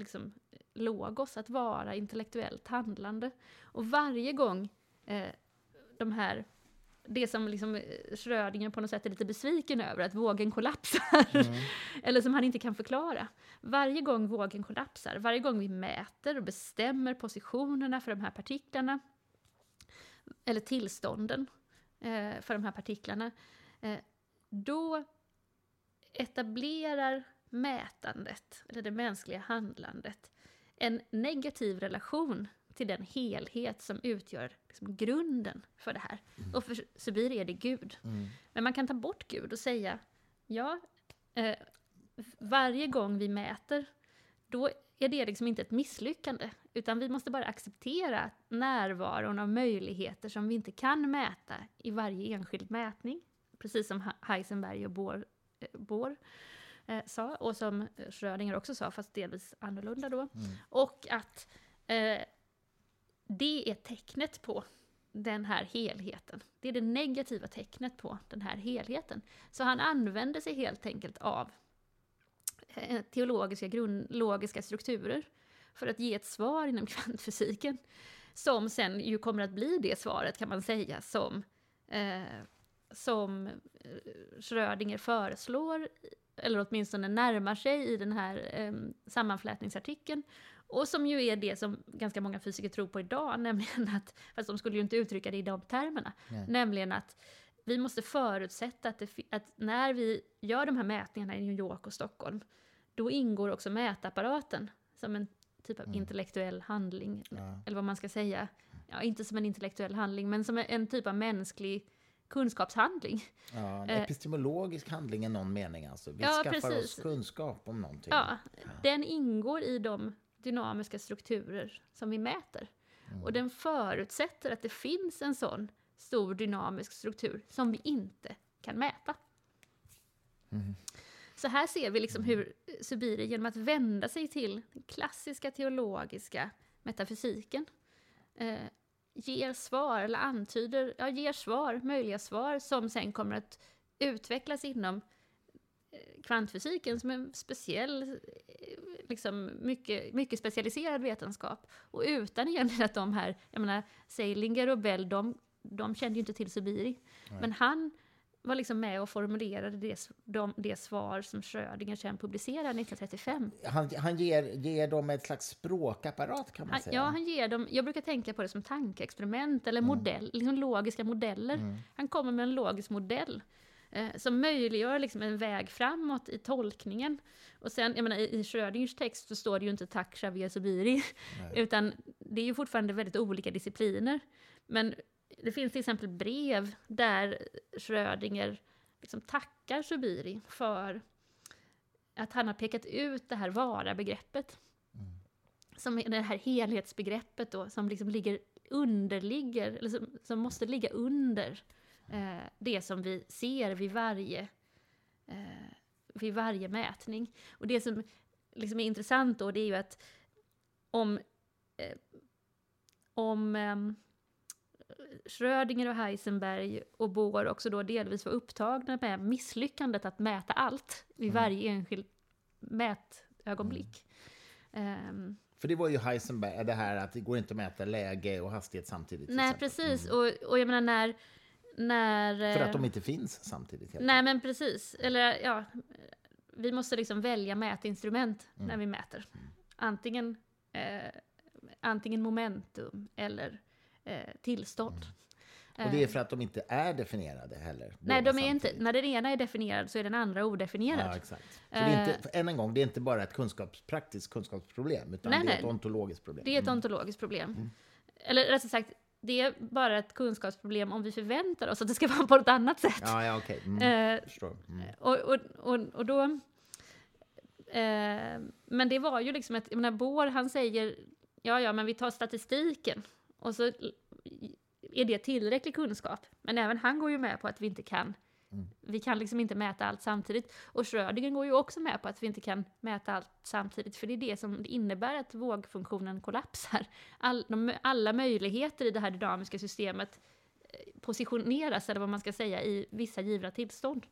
liksom, logos, att vara intellektuellt handlande. Och varje gång eh, de här det som liksom eh, Schrödinger på något sätt är lite besviken över, att vågen kollapsar. Mm. Eller som han inte kan förklara. Varje gång vågen kollapsar, varje gång vi mäter och bestämmer positionerna för de här partiklarna, eller tillstånden eh, för de här partiklarna, eh, då etablerar mätandet, eller det mänskliga handlandet, en negativ relation till den helhet som utgör liksom grunden för det här. Mm. Och för Subir är det Gud. Mm. Men man kan ta bort Gud och säga, ja, eh, varje gång vi mäter, då är det liksom inte ett misslyckande, utan vi måste bara acceptera närvaron av möjligheter som vi inte kan mäta i varje enskild mätning, precis som Heisenberg och Bohr. Eh, Bohr. Eh, sa, och som Schrödinger också sa, fast delvis annorlunda då. Mm. Och att eh, det är tecknet på den här helheten. Det är det negativa tecknet på den här helheten. Så han använder sig helt enkelt av eh, teologiska grund, logiska strukturer för att ge ett svar inom kvantfysiken. Som sen ju kommer att bli det svaret kan man säga som, eh, som eh, Schrödinger föreslår, eller åtminstone närmar sig i den här eh, sammanflätningsartikeln. Och som ju är det som ganska många fysiker tror på idag, nämligen att, fast de skulle ju inte uttrycka det i de termerna, Nej. nämligen att vi måste förutsätta att, det, att när vi gör de här mätningarna i New York och Stockholm, då ingår också mätapparaten som en typ av mm. intellektuell handling, ja. eller vad man ska säga. Ja, inte som en intellektuell handling, men som en typ av mänsklig kunskapshandling. Ja, en eh, epistemologisk handling i någon mening alltså. Vi ja, skaffar precis. oss kunskap om någonting. Ja, den ingår i de dynamiska strukturer som vi mäter. Mm. Och den förutsätter att det finns en sån stor dynamisk struktur som vi inte kan mäta. Mm. Så här ser vi liksom hur Subiri genom att vända sig till den klassiska teologiska metafysiken eh, ger svar, eller antyder, ja, ger svar, möjliga svar som sen kommer att utvecklas inom eh, kvantfysiken som en speciell, eh, liksom mycket, mycket specialiserad vetenskap. Och utan egentligen att de här, jag menar, Seilinger och Bell, de, de kände ju inte till Subiri. Nej. Men han var liksom med och formulerade det, de, det svar som Schrödinger sen publicerade 1935. Han, han ger, ger dem ett slags språkapparat kan man han, säga? Ja, han ger dem, jag brukar tänka på det som tankeexperiment eller mm. modell, liksom logiska modeller. Mm. Han kommer med en logisk modell eh, som möjliggör liksom en väg framåt i tolkningen. Och sen, jag menar, i, i Schrödingers text så står det ju inte tack Xavier Subiri, utan det är ju fortfarande väldigt olika discipliner. Men det finns till exempel brev där Schrödinger liksom tackar Subiri för att han har pekat ut det här vara-begreppet. Mm. Som är det här helhetsbegreppet då, som liksom ligger underligger, eller som, som måste ligga under eh, det som vi ser vid varje, eh, vid varje mätning. Och det som liksom är intressant då, det är ju att om, eh, om ehm, Schrödinger och Heisenberg och Bohr också då delvis var upptagna med misslyckandet att mäta allt vid mm. varje enskild mätögonblick. Mm. Um, för det var ju Heisenberg, det här att det går inte att mäta läge och hastighet samtidigt. Nej, precis. Mm. Och, och jag menar när, när... För att de inte finns samtidigt. Nej, men precis. Eller ja, vi måste liksom välja mätinstrument mm. när vi mäter. Mm. Antingen, eh, antingen momentum eller eh, tillstånd. Mm. Och det är för att de inte är definierade heller? Nej, de är inte, när den ena är definierad så är den andra odefinierad. Ja, exakt. Så det är inte, än en gång, det är inte bara ett kunskaps, praktiskt kunskapsproblem, utan nej, det är ett ontologiskt problem. Det är ett mm. ontologiskt problem. Mm. Eller rättare sagt, det är bara ett kunskapsproblem om vi förväntar oss att det ska vara på ett annat sätt. Ja, ja okej. Okay. Mm. Eh. Mm. Och, och, och, och då... Eh, men det var ju liksom ett... Jag menar, Bohr, han säger ja, ja, men vi tar statistiken och så är det tillräcklig kunskap. Men även han går ju med på att vi inte kan Mm. Vi kan liksom inte mäta allt samtidigt. Och Schrödinger går ju också med på att vi inte kan mäta allt samtidigt, för det är det som innebär att vågfunktionen kollapsar. All, de, alla möjligheter i det här dynamiska systemet eh, positioneras, eller vad man ska säga, i vissa givna tillstånd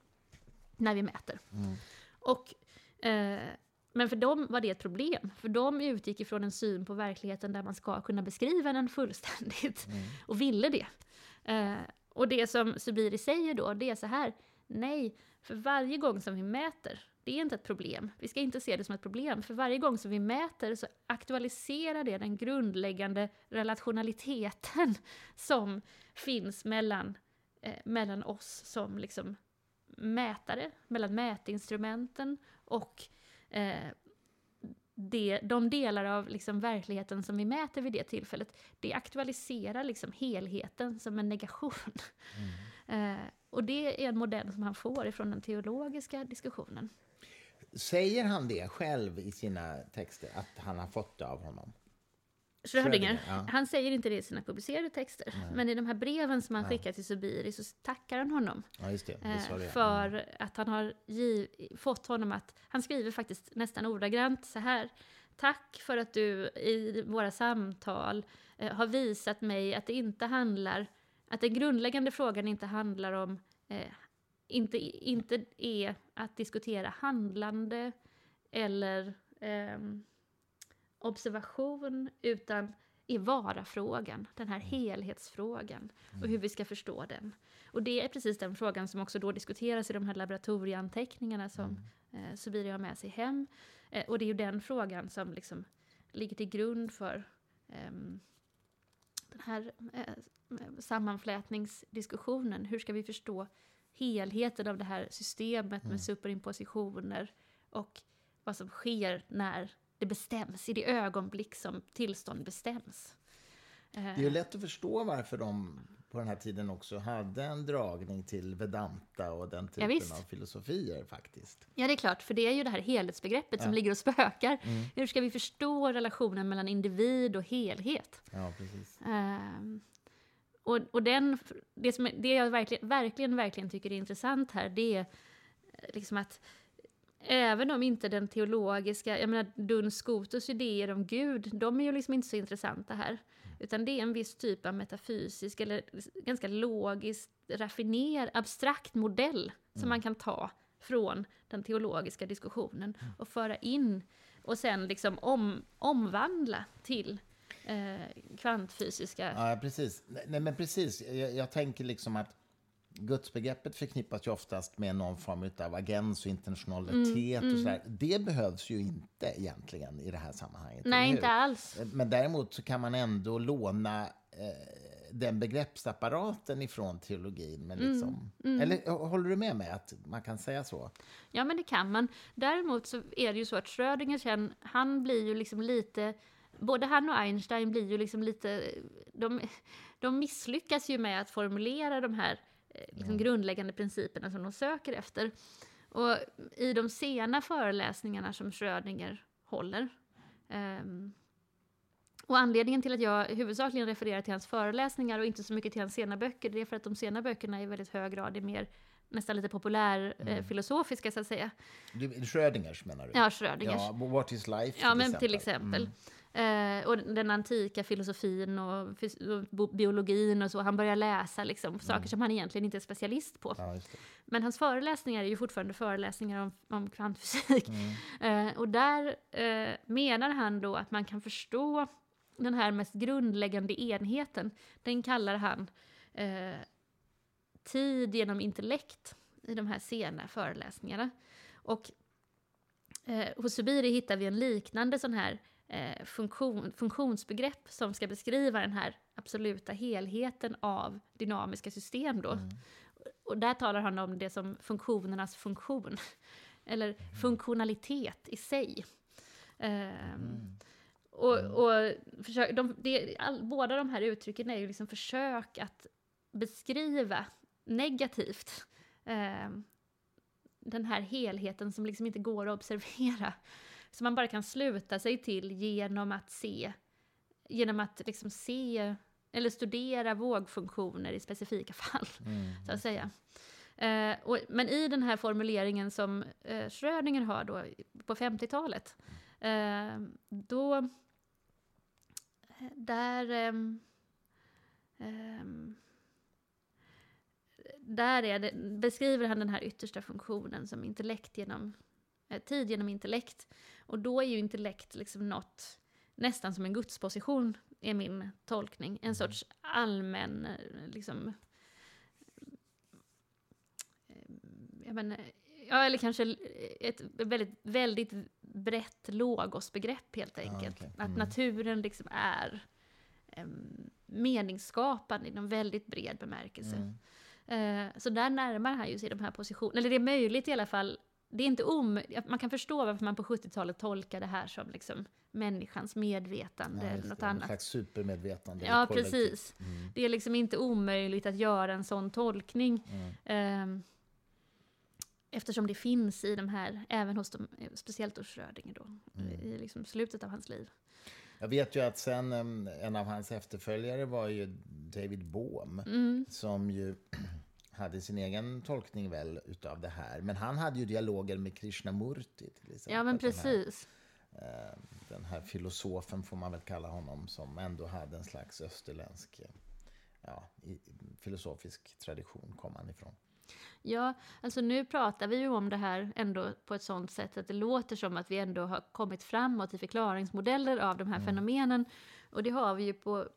när vi mäter. Mm. Och eh, men för dem var det ett problem, för de utgick ifrån en syn på verkligheten där man ska kunna beskriva den fullständigt, mm. och ville det. Eh, och det som Subiri säger då, det är så här, nej, för varje gång som vi mäter, det är inte ett problem. Vi ska inte se det som ett problem, för varje gång som vi mäter så aktualiserar det den grundläggande relationaliteten som finns mellan, eh, mellan oss som liksom mätare, mellan mätinstrumenten och eh, det, de delar av liksom verkligheten som vi mäter vid det tillfället, det aktualiserar liksom helheten som en negation. Mm. eh, och det är en modell som han får ifrån den teologiska diskussionen. Säger han det själv i sina texter, att han har fått det av honom? Schrödinger, ja. han säger inte det i sina publicerade texter, Nej. men i de här breven som han ja. skickar till Subiri så tackar han honom. Ja, det. Det eh, för mm. att han har fått honom att, han skriver faktiskt nästan ordagrant så här, Tack för att du i våra samtal eh, har visat mig att det inte handlar, att den grundläggande frågan inte handlar om, eh, inte, inte är att diskutera handlande eller eh, observation, utan är vara-frågan, den här mm. helhetsfrågan och mm. hur vi ska förstå den. Och det är precis den frågan som också då diskuteras i de här laboratorieanteckningarna som mm. eh, Subiri har med sig hem. Eh, och det är ju den frågan som liksom ligger till grund för eh, den här eh, sammanflätningsdiskussionen. Hur ska vi förstå helheten av det här systemet mm. med superimpositioner och vad som sker när det bestäms, i det ögonblick som tillstånd bestäms. Det är ju lätt att förstå varför de på den här tiden också hade en dragning till Vedanta och den typen ja, av filosofier faktiskt. Ja, det är klart, för det är ju det här helhetsbegreppet ja. som ligger och spökar. Mm. Hur ska vi förstå relationen mellan individ och helhet? Ja, precis. Um, och, och den, det, som, det jag verkligen, verkligen, verkligen tycker är intressant här, det är liksom att även om inte den teologiska, jag menar Duns Scotus idéer om Gud, de är ju liksom inte så intressanta här. Utan det är en viss typ av metafysisk eller ganska logiskt raffinerad, abstrakt modell mm. som man kan ta från den teologiska diskussionen mm. och föra in och sen liksom om, omvandla till eh, kvantfysiska... Ja, precis. Nej, men precis. Jag, jag tänker liksom att gudsbegreppet förknippas ju oftast med någon form av agens och intentionalitet. Mm, och sådär. Mm. Det behövs ju inte egentligen i det här sammanhanget. Nej, inte alls. Men däremot så kan man ändå låna eh, den begreppsapparaten ifrån teologin. Men mm, liksom, mm, eller håller du med mig att man kan säga så? Ja, men det kan man. Däremot så är det ju så att Schrödinger sen, han blir ju liksom lite både han och Einstein blir ju liksom lite... De, de misslyckas ju med att formulera de här liksom ja. grundläggande principerna som de söker efter. Och i de sena föreläsningarna som Schrödinger håller um, och anledningen till att jag huvudsakligen refererar till hans föreläsningar och inte så mycket till hans sena böcker, det är för att de sena böckerna i väldigt hög grad är mer nästan lite populärfilosofiska, mm. eh, så att säga. Schrödingers menar du? Ja, Schrödingers. Ja, What is life? Ja, men exempel. till exempel. Mm. Eh, och den antika filosofin och, och, biologin och så. Han börjar läsa liksom, mm. saker som han egentligen inte är specialist på. Ja, Men hans föreläsningar är ju fortfarande föreläsningar om, om kvantfysik. Mm. Eh, och där eh, menar han då att man kan förstå den här mest grundläggande enheten. Den kallar han eh, tid genom intellekt i de här sena föreläsningarna. Och eh, hos Subiri hittar vi en liknande sån här eh, funktion, funktionsbegrepp som ska beskriva den här absoluta helheten av dynamiska system. Då. Mm. Och där talar han om det som funktionernas funktion, eller mm. funktionalitet i sig. Um, mm. Och, och försök, de, det, all, båda de här uttrycken är ju liksom försök att beskriva negativt eh, den här helheten som liksom inte går att observera som man bara kan sluta sig till genom att se, genom att liksom se eller studera vågfunktioner i specifika fall, mm. så att säga. Eh, och, men i den här formuleringen som eh, Schrödinger har då på 50-talet, eh, då... Eh, där... Ehm, ehm, där är det, beskriver han den här yttersta funktionen som intellekt genom tid genom intellekt. Och då är ju intellekt liksom något nästan som en gudsposition, är min tolkning. En mm. sorts allmän, eh, liksom... Eh, jag menar, ja, eller kanske ett väldigt, väldigt brett logosbegrepp helt enkelt. Ah, okay. mm. Att naturen liksom är um, meningsskapande i någon väldigt bred bemärkelse. Mm. Uh, så där närmar han ju sig de här positionerna, eller det är möjligt i alla fall det är inte om, man kan förstå varför man på 70-talet tolkar det här som liksom människans medvetande ja, eller något det, annat. slags supermedvetande. Ja, precis. Mm. Det är liksom inte omöjligt att göra en sån tolkning. Mm. Eh, eftersom det finns i de här, även hos de, speciellt hos Schrödinger då, mm. i liksom slutet av hans liv. Jag vet ju att sen em, en av hans efterföljare var ju David Bohm Mm. som ju hade sin egen tolkning väl utav det här. Men han hade ju dialoger med Krishnamurti till exempel. Ja, men Den här, precis. eh, den här filosofen får man väl kalla honom som ändå hade en slags österländsk eh, ja, filosofisk tradition kom han ifrån. Ja, alltså nu pratar vi ju om det här ändå på ett sånt sätt att det låter som att vi ändå har kommit framåt i förklaringsmodeller av de här fenomenen. Och det har vi ju på,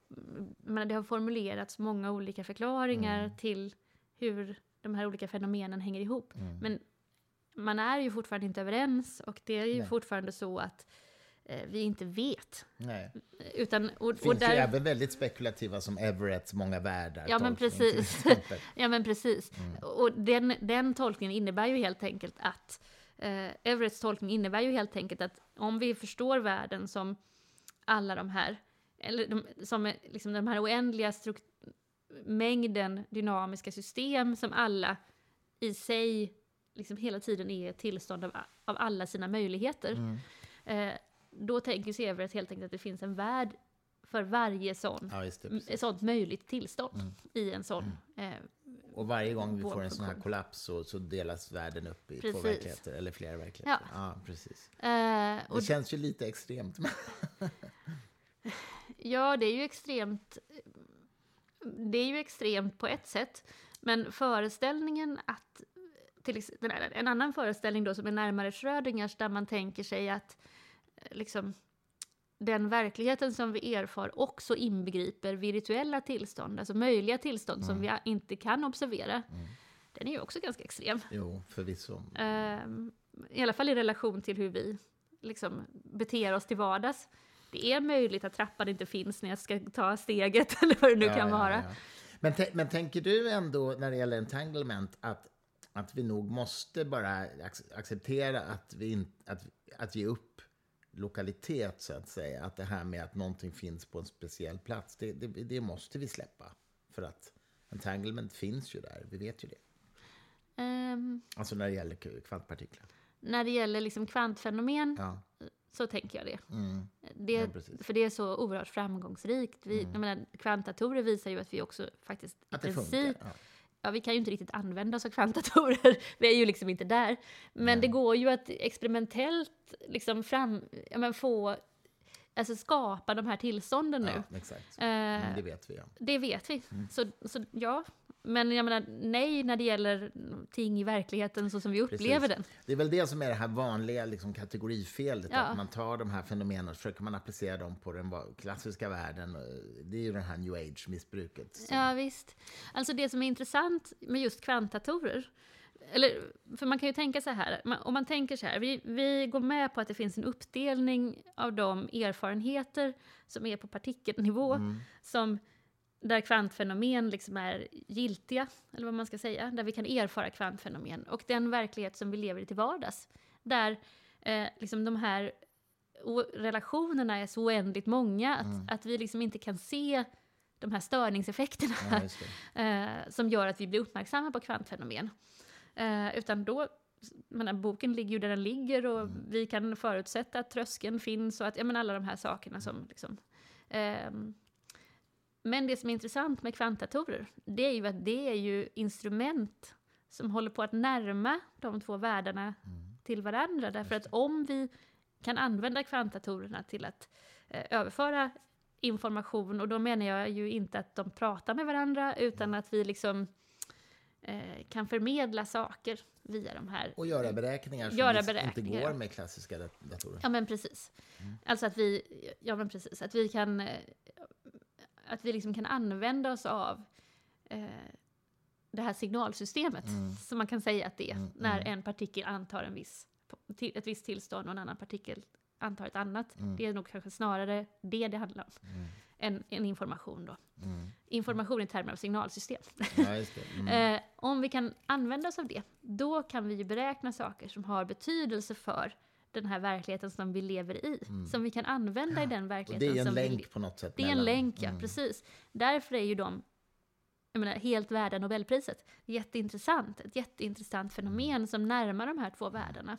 men det har formulerats många olika förklaringar till hur de här olika fenomenen hänger ihop. Men man är ju fortfarande inte överens och det är ju Nej. fortfarande så att eh, vi inte vet. Nej. Utan, och, Det finns där, ju även väldigt spekulativa som Everetts många världar. Ja, men precis. Ja, men precis. Och den, den tolkningen innebär ju helt enkelt att eh, Everetts tolkning innebär ju helt enkelt att om vi förstår världen som alla de här, eller de, som liksom de här oändliga struk- mängden dynamiska system som alla i sig liksom hela tiden är ett tillstånd av, av alla sina möjligheter. Eh, då tänker sig Everett helt enkelt att det finns en värld för varje sån, Ja, det. sånt möjligt tillstånd i en sån eh, Och varje gång vi får en sån här kollaps så, så delas världen upp i två Precis. verkligheter, eller flera verkligheter. Ja. precis. Eh, Det känns ju lite extremt. ja, det är ju extremt. Det är ju extremt på ett sätt, men föreställningen att till exempel, en annan föreställning då som är närmare Schrödingers där man tänker sig att eh, liksom den verkligheten som vi erfar också inbegriper virtuella tillstånd, alltså möjliga tillstånd som vi inte kan observera. Den är ju också ganska extrem. Jo, förvisso. Ehm, I alla fall i relation till hur vi liksom beter oss till vardags. Det är möjligt att trappan inte finns när jag ska ta steget eller vad det nu Ja, kan ja, vara. ja. Men, men tänker du ändå när det gäller entanglement att, att vi nog måste bara ac- acceptera att, vi in, att, att ge upp lokalitet så att säga? Att det här med att någonting finns på en speciell plats, det, det, det måste vi släppa. För att entanglement finns ju där, vi vet ju det. Ehm, Alltså när det gäller kvantpartiklar. när det gäller liksom kvantfenomen Ja. Så tänker jag det. Mm. det Ja. Mm. för det är så oerhört framgångsrikt. Vi, jag menar, kvantdatorer visar ju att vi också faktiskt i Att det princip. Ja. ja, vi kan ju inte riktigt använda oss av kvantdatorer. Vi är ju liksom inte där. Men det går ju att experimentellt liksom fram, ja, men få, alltså skapa de här tillstånden nu. Ja, exakt. Eh, Mm, det vet vi. Ja. Det vet vi. Mm. Så, så ja. Men jag menar, nej när det gäller ting i verkligheten så som vi upplever den. Det är väl det som är det här vanliga liksom, kategorifelet. Ja. Att man tar de här fenomenen och försöker man applicera dem på den klassiska världen. Det är ju det här new age-missbruket. som- Ja, visst. Alltså det som är intressant med just kvantdatorer, eller, för man kan ju tänka så här, om man tänker så här, vi, vi går med på att det finns en uppdelning av de erfarenheter som är på partikelnivå, som, där kvantfenomen liksom är giltiga, eller vad man ska säga, där vi kan erfara kvantfenomen, och den verklighet som vi lever i till vardags, där eh, liksom de här relationerna är så oändligt många att, att vi liksom inte kan se de här störningseffekterna Ja, eh, som gör att vi blir uppmärksamma på kvantfenomen. Eh, utan då, menar, boken ligger ju där den ligger och vi kan förutsätta att tröskeln finns och att, ja men alla de här sakerna som liksom... men det som är intressant med kvantdatorer, det är ju att det är ju instrument som håller på att närma de två världarna till varandra. Därför att om vi kan använda kvantdatorerna till att eh, överföra information, och då menar jag ju inte att de pratar med varandra, utan att vi liksom eh, kan förmedla saker via de här Och göra beräkningar som Göra vis- inte beräkningar. går med klassiska dat- datorer. Ja, men precis. Alltså att vi, ja men precis, att vi kan, eh, att vi liksom kan använda oss av eh, det här signalsystemet, som man kan säga att det är, när en partikel antar en viss, ett visst tillstånd och en annan partikel antar ett annat. Det är nog kanske snarare det det handlar om, än, än information då. Information i termer av signalsystem. Ja. Mm. Eh, om vi kan använda oss av det, då kan vi beräkna saker som har betydelse för den här verkligheten som vi lever i. Som vi kan använda i den Och det verkligheten är en som vi länk på något sätt. Det är en länk, ja, Mm. precis. Därför är ju de jag menar, helt värda Nobelpriset. Jätteintressant, ett jätteintressant fenomen som närmar de här två världarna.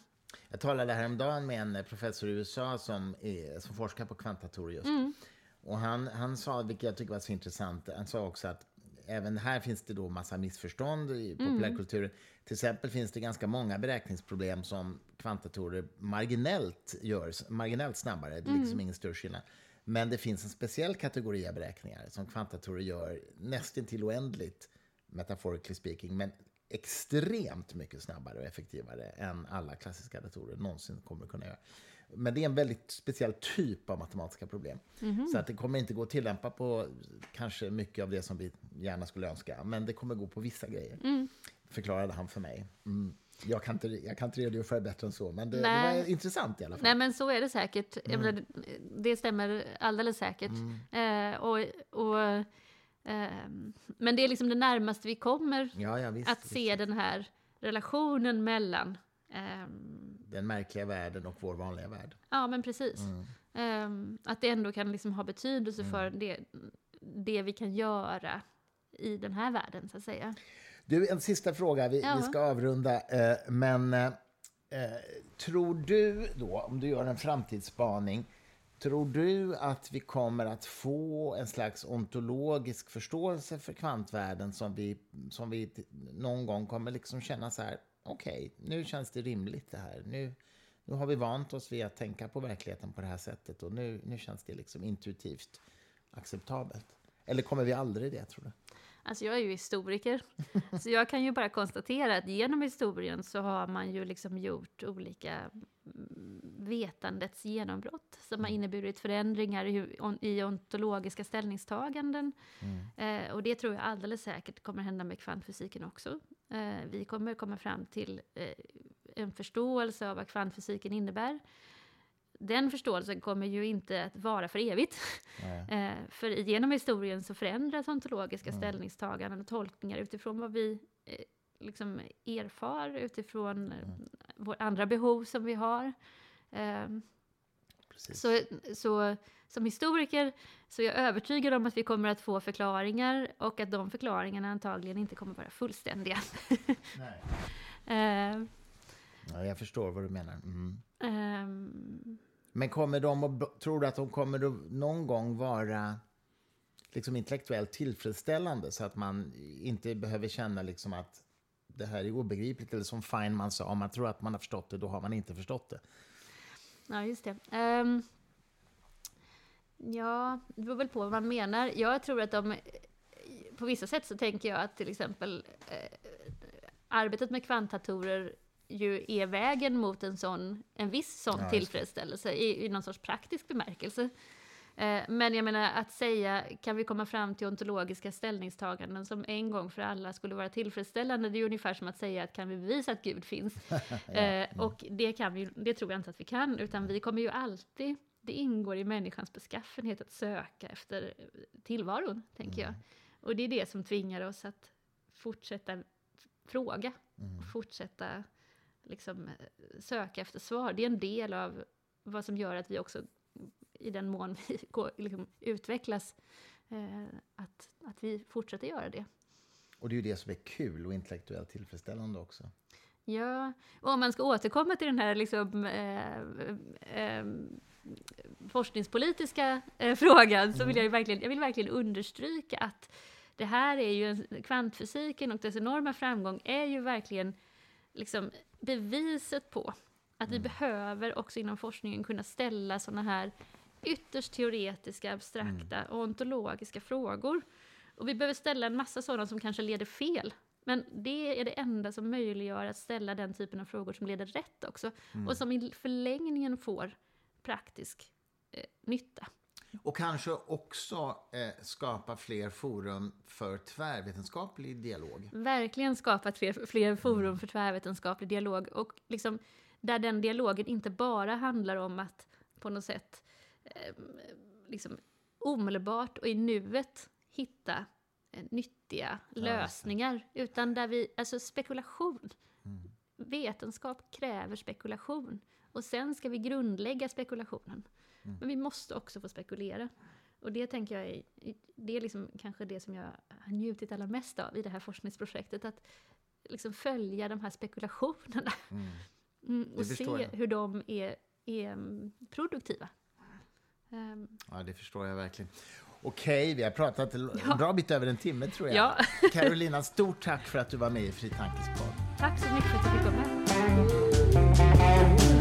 Jag talade häromdagen med en professor i USA som, är, som forskar på kvantdatorer just. Mm. Och han, han sa, vilket jag tycker var så intressant, han sa också att även här finns det då massa missförstånd i populärkulturen. Till exempel finns det ganska många beräkningsproblem som kvantdatorer marginellt gör marginellt snabbare. Det är liksom ingen större skillnad. Men det finns en speciell kategori av beräkningar som kvantdatorer gör nästan till oändligt, metaphorically speaking, men extremt mycket snabbare och effektivare än alla klassiska datorer någonsin kommer att kunna göra. Men det är en väldigt speciell typ av matematiska problem. Så att det kommer inte gå att tillämpa på kanske mycket av det som vi gärna skulle önska. Men det kommer gå på vissa grejer. Förklarade han för mig. Mm. Jag, kan inte, jag kan inte redogöra för det bättre än så. Men det, det var intressant i alla fall. Nej men så är det säkert. Jag menar, det- stämmer alldeles säkert. Eh, och, och, ehm, men det är liksom det närmaste vi kommer Ja, ja, visst, att se den här relationen mellan ehm, Den märkliga världen och vår vanliga värld. Ja, men precis. Mm. Ehm, att det ändå kan liksom ha betydelse för det, det vi kan göra i den här världen, så att säga. Du, en sista fråga. Vi, Ja. vi ska avrunda. Eh, men eh, eh, tror du då, om du gör en framtidsspaning, tror du att vi kommer att få en slags ontologisk förståelse för kvantvärlden som vi, som vi någon gång kommer liksom känna så här, okej, nu känns det rimligt det här. Nu, nu har vi vant oss vid att tänka på verkligheten på det här sättet och nu, nu känns det liksom intuitivt acceptabelt. Eller kommer vi aldrig det, tror du? Alltså jag är ju historiker, så jag kan ju bara konstatera att genom historien så har man ju liksom gjort olika mm, vetandets genombrott som har inneburit förändringar i, ontologiska ställningstaganden. Eh, och det tror jag alldeles säkert kommer hända med kvantfysiken också. Eh, vi kommer komma fram till eh, en förståelse av vad kvantfysiken innebär. Den förståelsen kommer ju inte att vara för evigt. Eh, för genom historien så förändras ontologiska ställningstaganden och tolkningar utifrån vad vi eh, liksom erfar, utifrån eh, vår andra behov som vi har. Eh, så, så som historiker så är jag övertygad om att vi kommer att få förklaringar och att de förklaringarna antagligen inte kommer att vara fullständiga. Nej. Eh, Ja, jag förstår vad du menar. Mm. ehm, men kommer de att, tror du att de kommer att någon gång vara liksom intellektuellt tillfredsställande så att man inte behöver känna liksom att det här är obegripligt eller som Feynman sa, om man tror att man har förstått det, då har man inte förstått det. Ja, just det. Um, ja, det beror väl på vad man menar. Jag tror att de... På vissa sätt så tänker jag att till exempel eh, arbetet med kvantdatorer ju är vägen mot en, sån, en viss sån Ja, tillfredsställelse i, i någon sorts praktisk bemärkelse. Eh, men jag menar att säga, kan vi komma fram till ontologiska ställningstaganden som en gång för alla skulle vara tillfredsställande, det är ungefär som att säga att kan vi bevisa att Gud finns? Eh, och det, kan vi, det tror jag inte att vi kan, utan vi kommer ju alltid, det ingår i människans beskaffenhet att söka efter tillvaron, tänker jag. Och det är det som tvingar oss att fortsätta fråga, och fortsätta liksom, eh, söka efter svar. Det är en del av vad som gör att vi också, i den mån vi går, liksom, utvecklas, eh, att, att vi fortsätter göra det. Och det är ju det som är kul och intellektuellt tillfredsställande också. Ja, och om man ska återkomma till den här liksom, eh, eh, forskningspolitiska eh, frågan så vill jag ju verkligen, jag vill verkligen understryka att det här är ju en, kvantfysiken och dess enorma framgång är ju verkligen liksom beviset på att vi behöver också inom forskningen kunna ställa sådana här ytterst teoretiska, abstrakta och ontologiska frågor. Och vi behöver ställa en massa sådana som kanske leder fel. Men det är det enda som möjliggör att ställa den typen av frågor som leder rätt också. Och som i förlängningen får praktisk eh, nytta. Och kanske också eh, skapa fler forum för tvärvetenskaplig dialog. Verkligen skapat fler, fler forum för tvärvetenskaplig dialog. Och liksom, där den dialogen inte bara handlar om att på något sätt eh, liksom omedelbart och i nuet hitta eh, nyttiga lösningar. Utan där vi, alltså spekulation. Vetenskap kräver spekulation. Och sen ska vi grundlägga spekulationen. Men vi måste också få spekulera. Och det tänker jag är, det är liksom kanske det som jag har njutit allra mest av i det här forskningsprojektet. Att liksom följa de här spekulationerna. Mm, och se hur de är, är mm, produktiva. Um. Ja, det förstår jag verkligen. Okej, vi har pratat en ja. bra bit över en timme tror jag. Ja. Carolina, stort tack för att du var med i Fri Tankes Tack så mycket för att jag fick vara med.